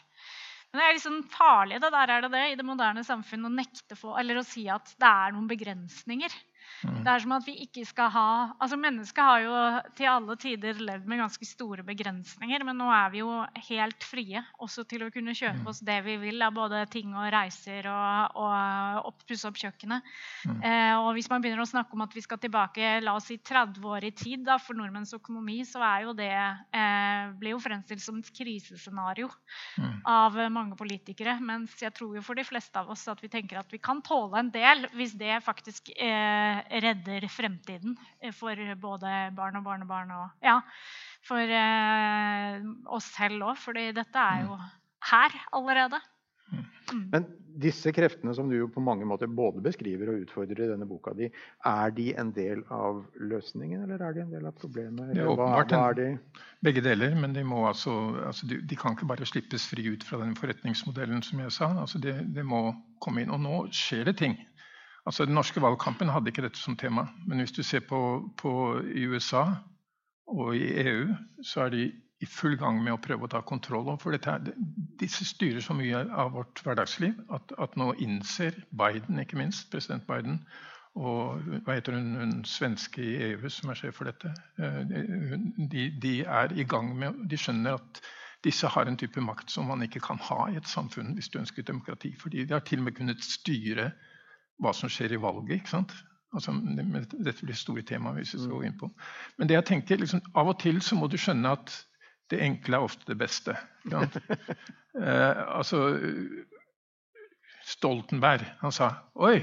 Men det er liksom farlig det der er det det, i det moderne samfunn å nekte for, eller å si at det er noen begrensninger. Mm. Det er som at vi ikke skal ha Altså, mennesket har jo til alle tider levd med ganske store begrensninger, men nå er vi jo helt frie også til å kunne kjøpe mm. oss det vi vil av både ting og reiser og, og pusse opp kjøkkenet. Mm. Eh, og hvis man begynner å snakke om at vi skal tilbake la oss si 30 år i tid da, for nordmenns økonomi, så er jo det eh, blir jo fremstilt som et krisescenario mm. av mange politikere. Mens jeg tror jo for de fleste av oss at vi tenker at vi kan tåle en del hvis det faktisk eh, redder fremtiden for både barn og barnebarn og ja, for eh, oss selv òg. fordi dette er jo her allerede. Mm. Men disse kreftene som du jo på mange måter både beskriver og utfordrer i denne boka di, er de en del av løsningen, eller er de en del av problemet? Det er åpenbart hva, hva er de? begge deler, men de, må altså, altså de, de, kan ikke bare slippes fri ut fra den forretningsmodellen som jeg sa. Altså det, det, må komme inn. Og nå skjer det ting. Altså Den norske valgkampen hadde ikke dette som tema. Men hvis du ser på, på i USA og i EU, så er de i full gang med å prøve å ta kontroll over. dette. disse styrer så mye av vårt hverdagsliv at, at, nå innser Biden, ikke minst, president Biden, og hva heter hun, hun svenske i EU som er sjef for dette, eh, de, de, er i gang med De skjønner at disse har en type makt som man ikke kan ha i et samfunn hvis du ønsker demokrati. fordi de har til og med kunnet styre hva som skjer i valget. ikke sant? Altså, dette blir store tema hvis vi skal gå inn på. Men det jeg tenker, liksom, av og til så må du skjønne at det enkle er ofte det beste. eh, altså Stoltenberg han sa Oi,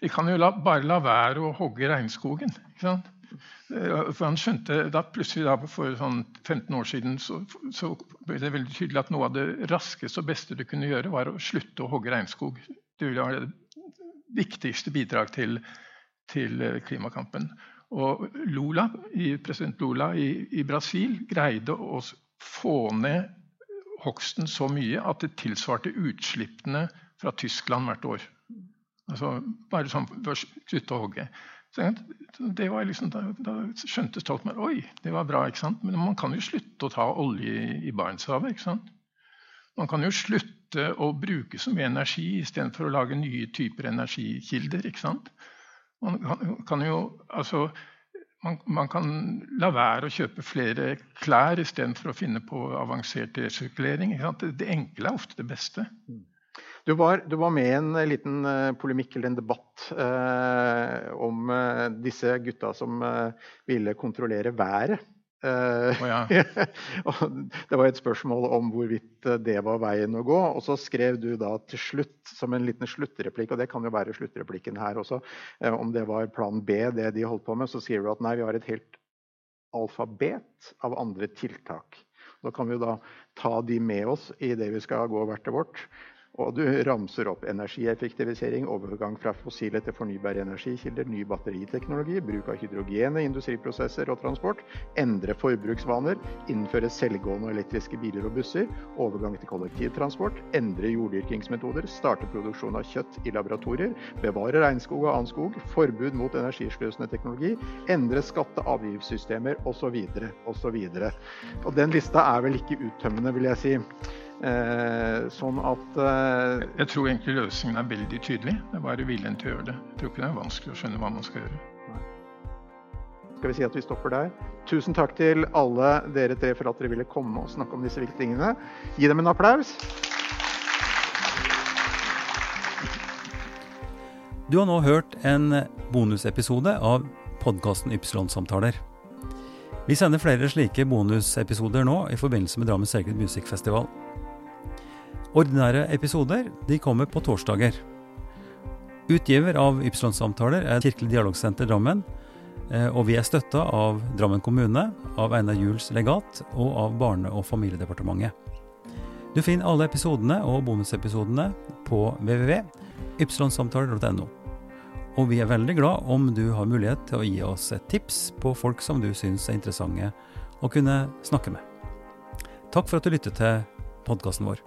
vi kan jo la, bare la være å hogge regnskogen. Eh, for han skjønte da plutselig da, For sånn 15 år siden så, så, ble det veldig tydelig at noe av det raskeste og beste du kunne gjøre, var å slutte å hogge regnskog. Det ville være det viktigste bidrag til, til eh, klimakampen. Og Lula, president Lula i, i Brasil greide å få ned hogsten så mye at det tilsvarte utslippene fra Tyskland hvert år. Altså Bare sånn for å slutte å hogge. det var liksom, da, da skjønte Stoltenberg oi, det var bra. ikke sant? Men man kan jo slutte å ta olje i, Barentshavet. Man kan jo slutte å bruke så mye energi istedenfor å lage nye typer energikilder. ikke sant? Man kan, jo, altså, man, man, kan la være å kjøpe flere klær istedenfor å finne på avansert resirkulering. Det enkle er ofte det beste. Du var, du var med i en liten uh, polemikk eller en debatt eh, om uh, disse gutta som ville kontrollere været. Oh, ja. det var et spørsmål om hvorvidt eh, det var veien å gå. Og så skrev du da til slutt, som en liten sluttreplikk, og det kan jo være sluttreplikken her også, uh, om det var plan B, det de holdt på med, så sier du at nei, vi har et helt alfabet av andre tiltak. Da kan vi jo da ta de med oss i det vi skal gå hvert til vårt. Og du ramser opp energieffektivisering, overgang fra fossile til fornybare energikilder, ny batteriteknologi, bruk av hydrogen i industriprosesser og transport, endre forbruksvaner, innføre selvgående og elektriske biler og busser, overgang til kollektivtransport, endre jorddyrkingsmetoder, starte produksjon av kjøtt i laboratorier, bevare regnskog og annen skog, forbud mot energisløsende teknologi, endre skatte- og avgiftssystemer osv. osv. Og den lista er vel ikke uttømmende, vil jeg si. Eh, sånn at eh, Jeg tror egentlig løsningen er veldig tydelig. Det er bare viljen til å gjøre det. Jeg tror ikke det er vanskelig å skjønne hva man skal gjøre. Skal vi si at vi stopper der? Tusen takk til alle dere tre for at dere ville komme og snakke om disse viktige tingene. Gi dem en applaus. Du har nå hørt en bonusepisode av podkasten Ypsilon-samtaler. Vi sender flere slike bonusepisoder nå i forbindelse med Drammen Sacred Music Festival. Ordinære episoder de kommer på torsdager. Utgiver av Ypsilon-samtaler er Kirkelig dialogsenter Drammen. Eh, og vi er støtta av Drammen kommune, av Einar Juels legat og av Barne- og familiedepartementet. Du finner alle episodene og bonusepisodene på www.ypsilonsamtaler.no. Og vi er veldig glad om du har mulighet til å gi oss et tips på folk som du syns er interessante å kunne snakke med. Takk for at du lyttet til podkasten vår.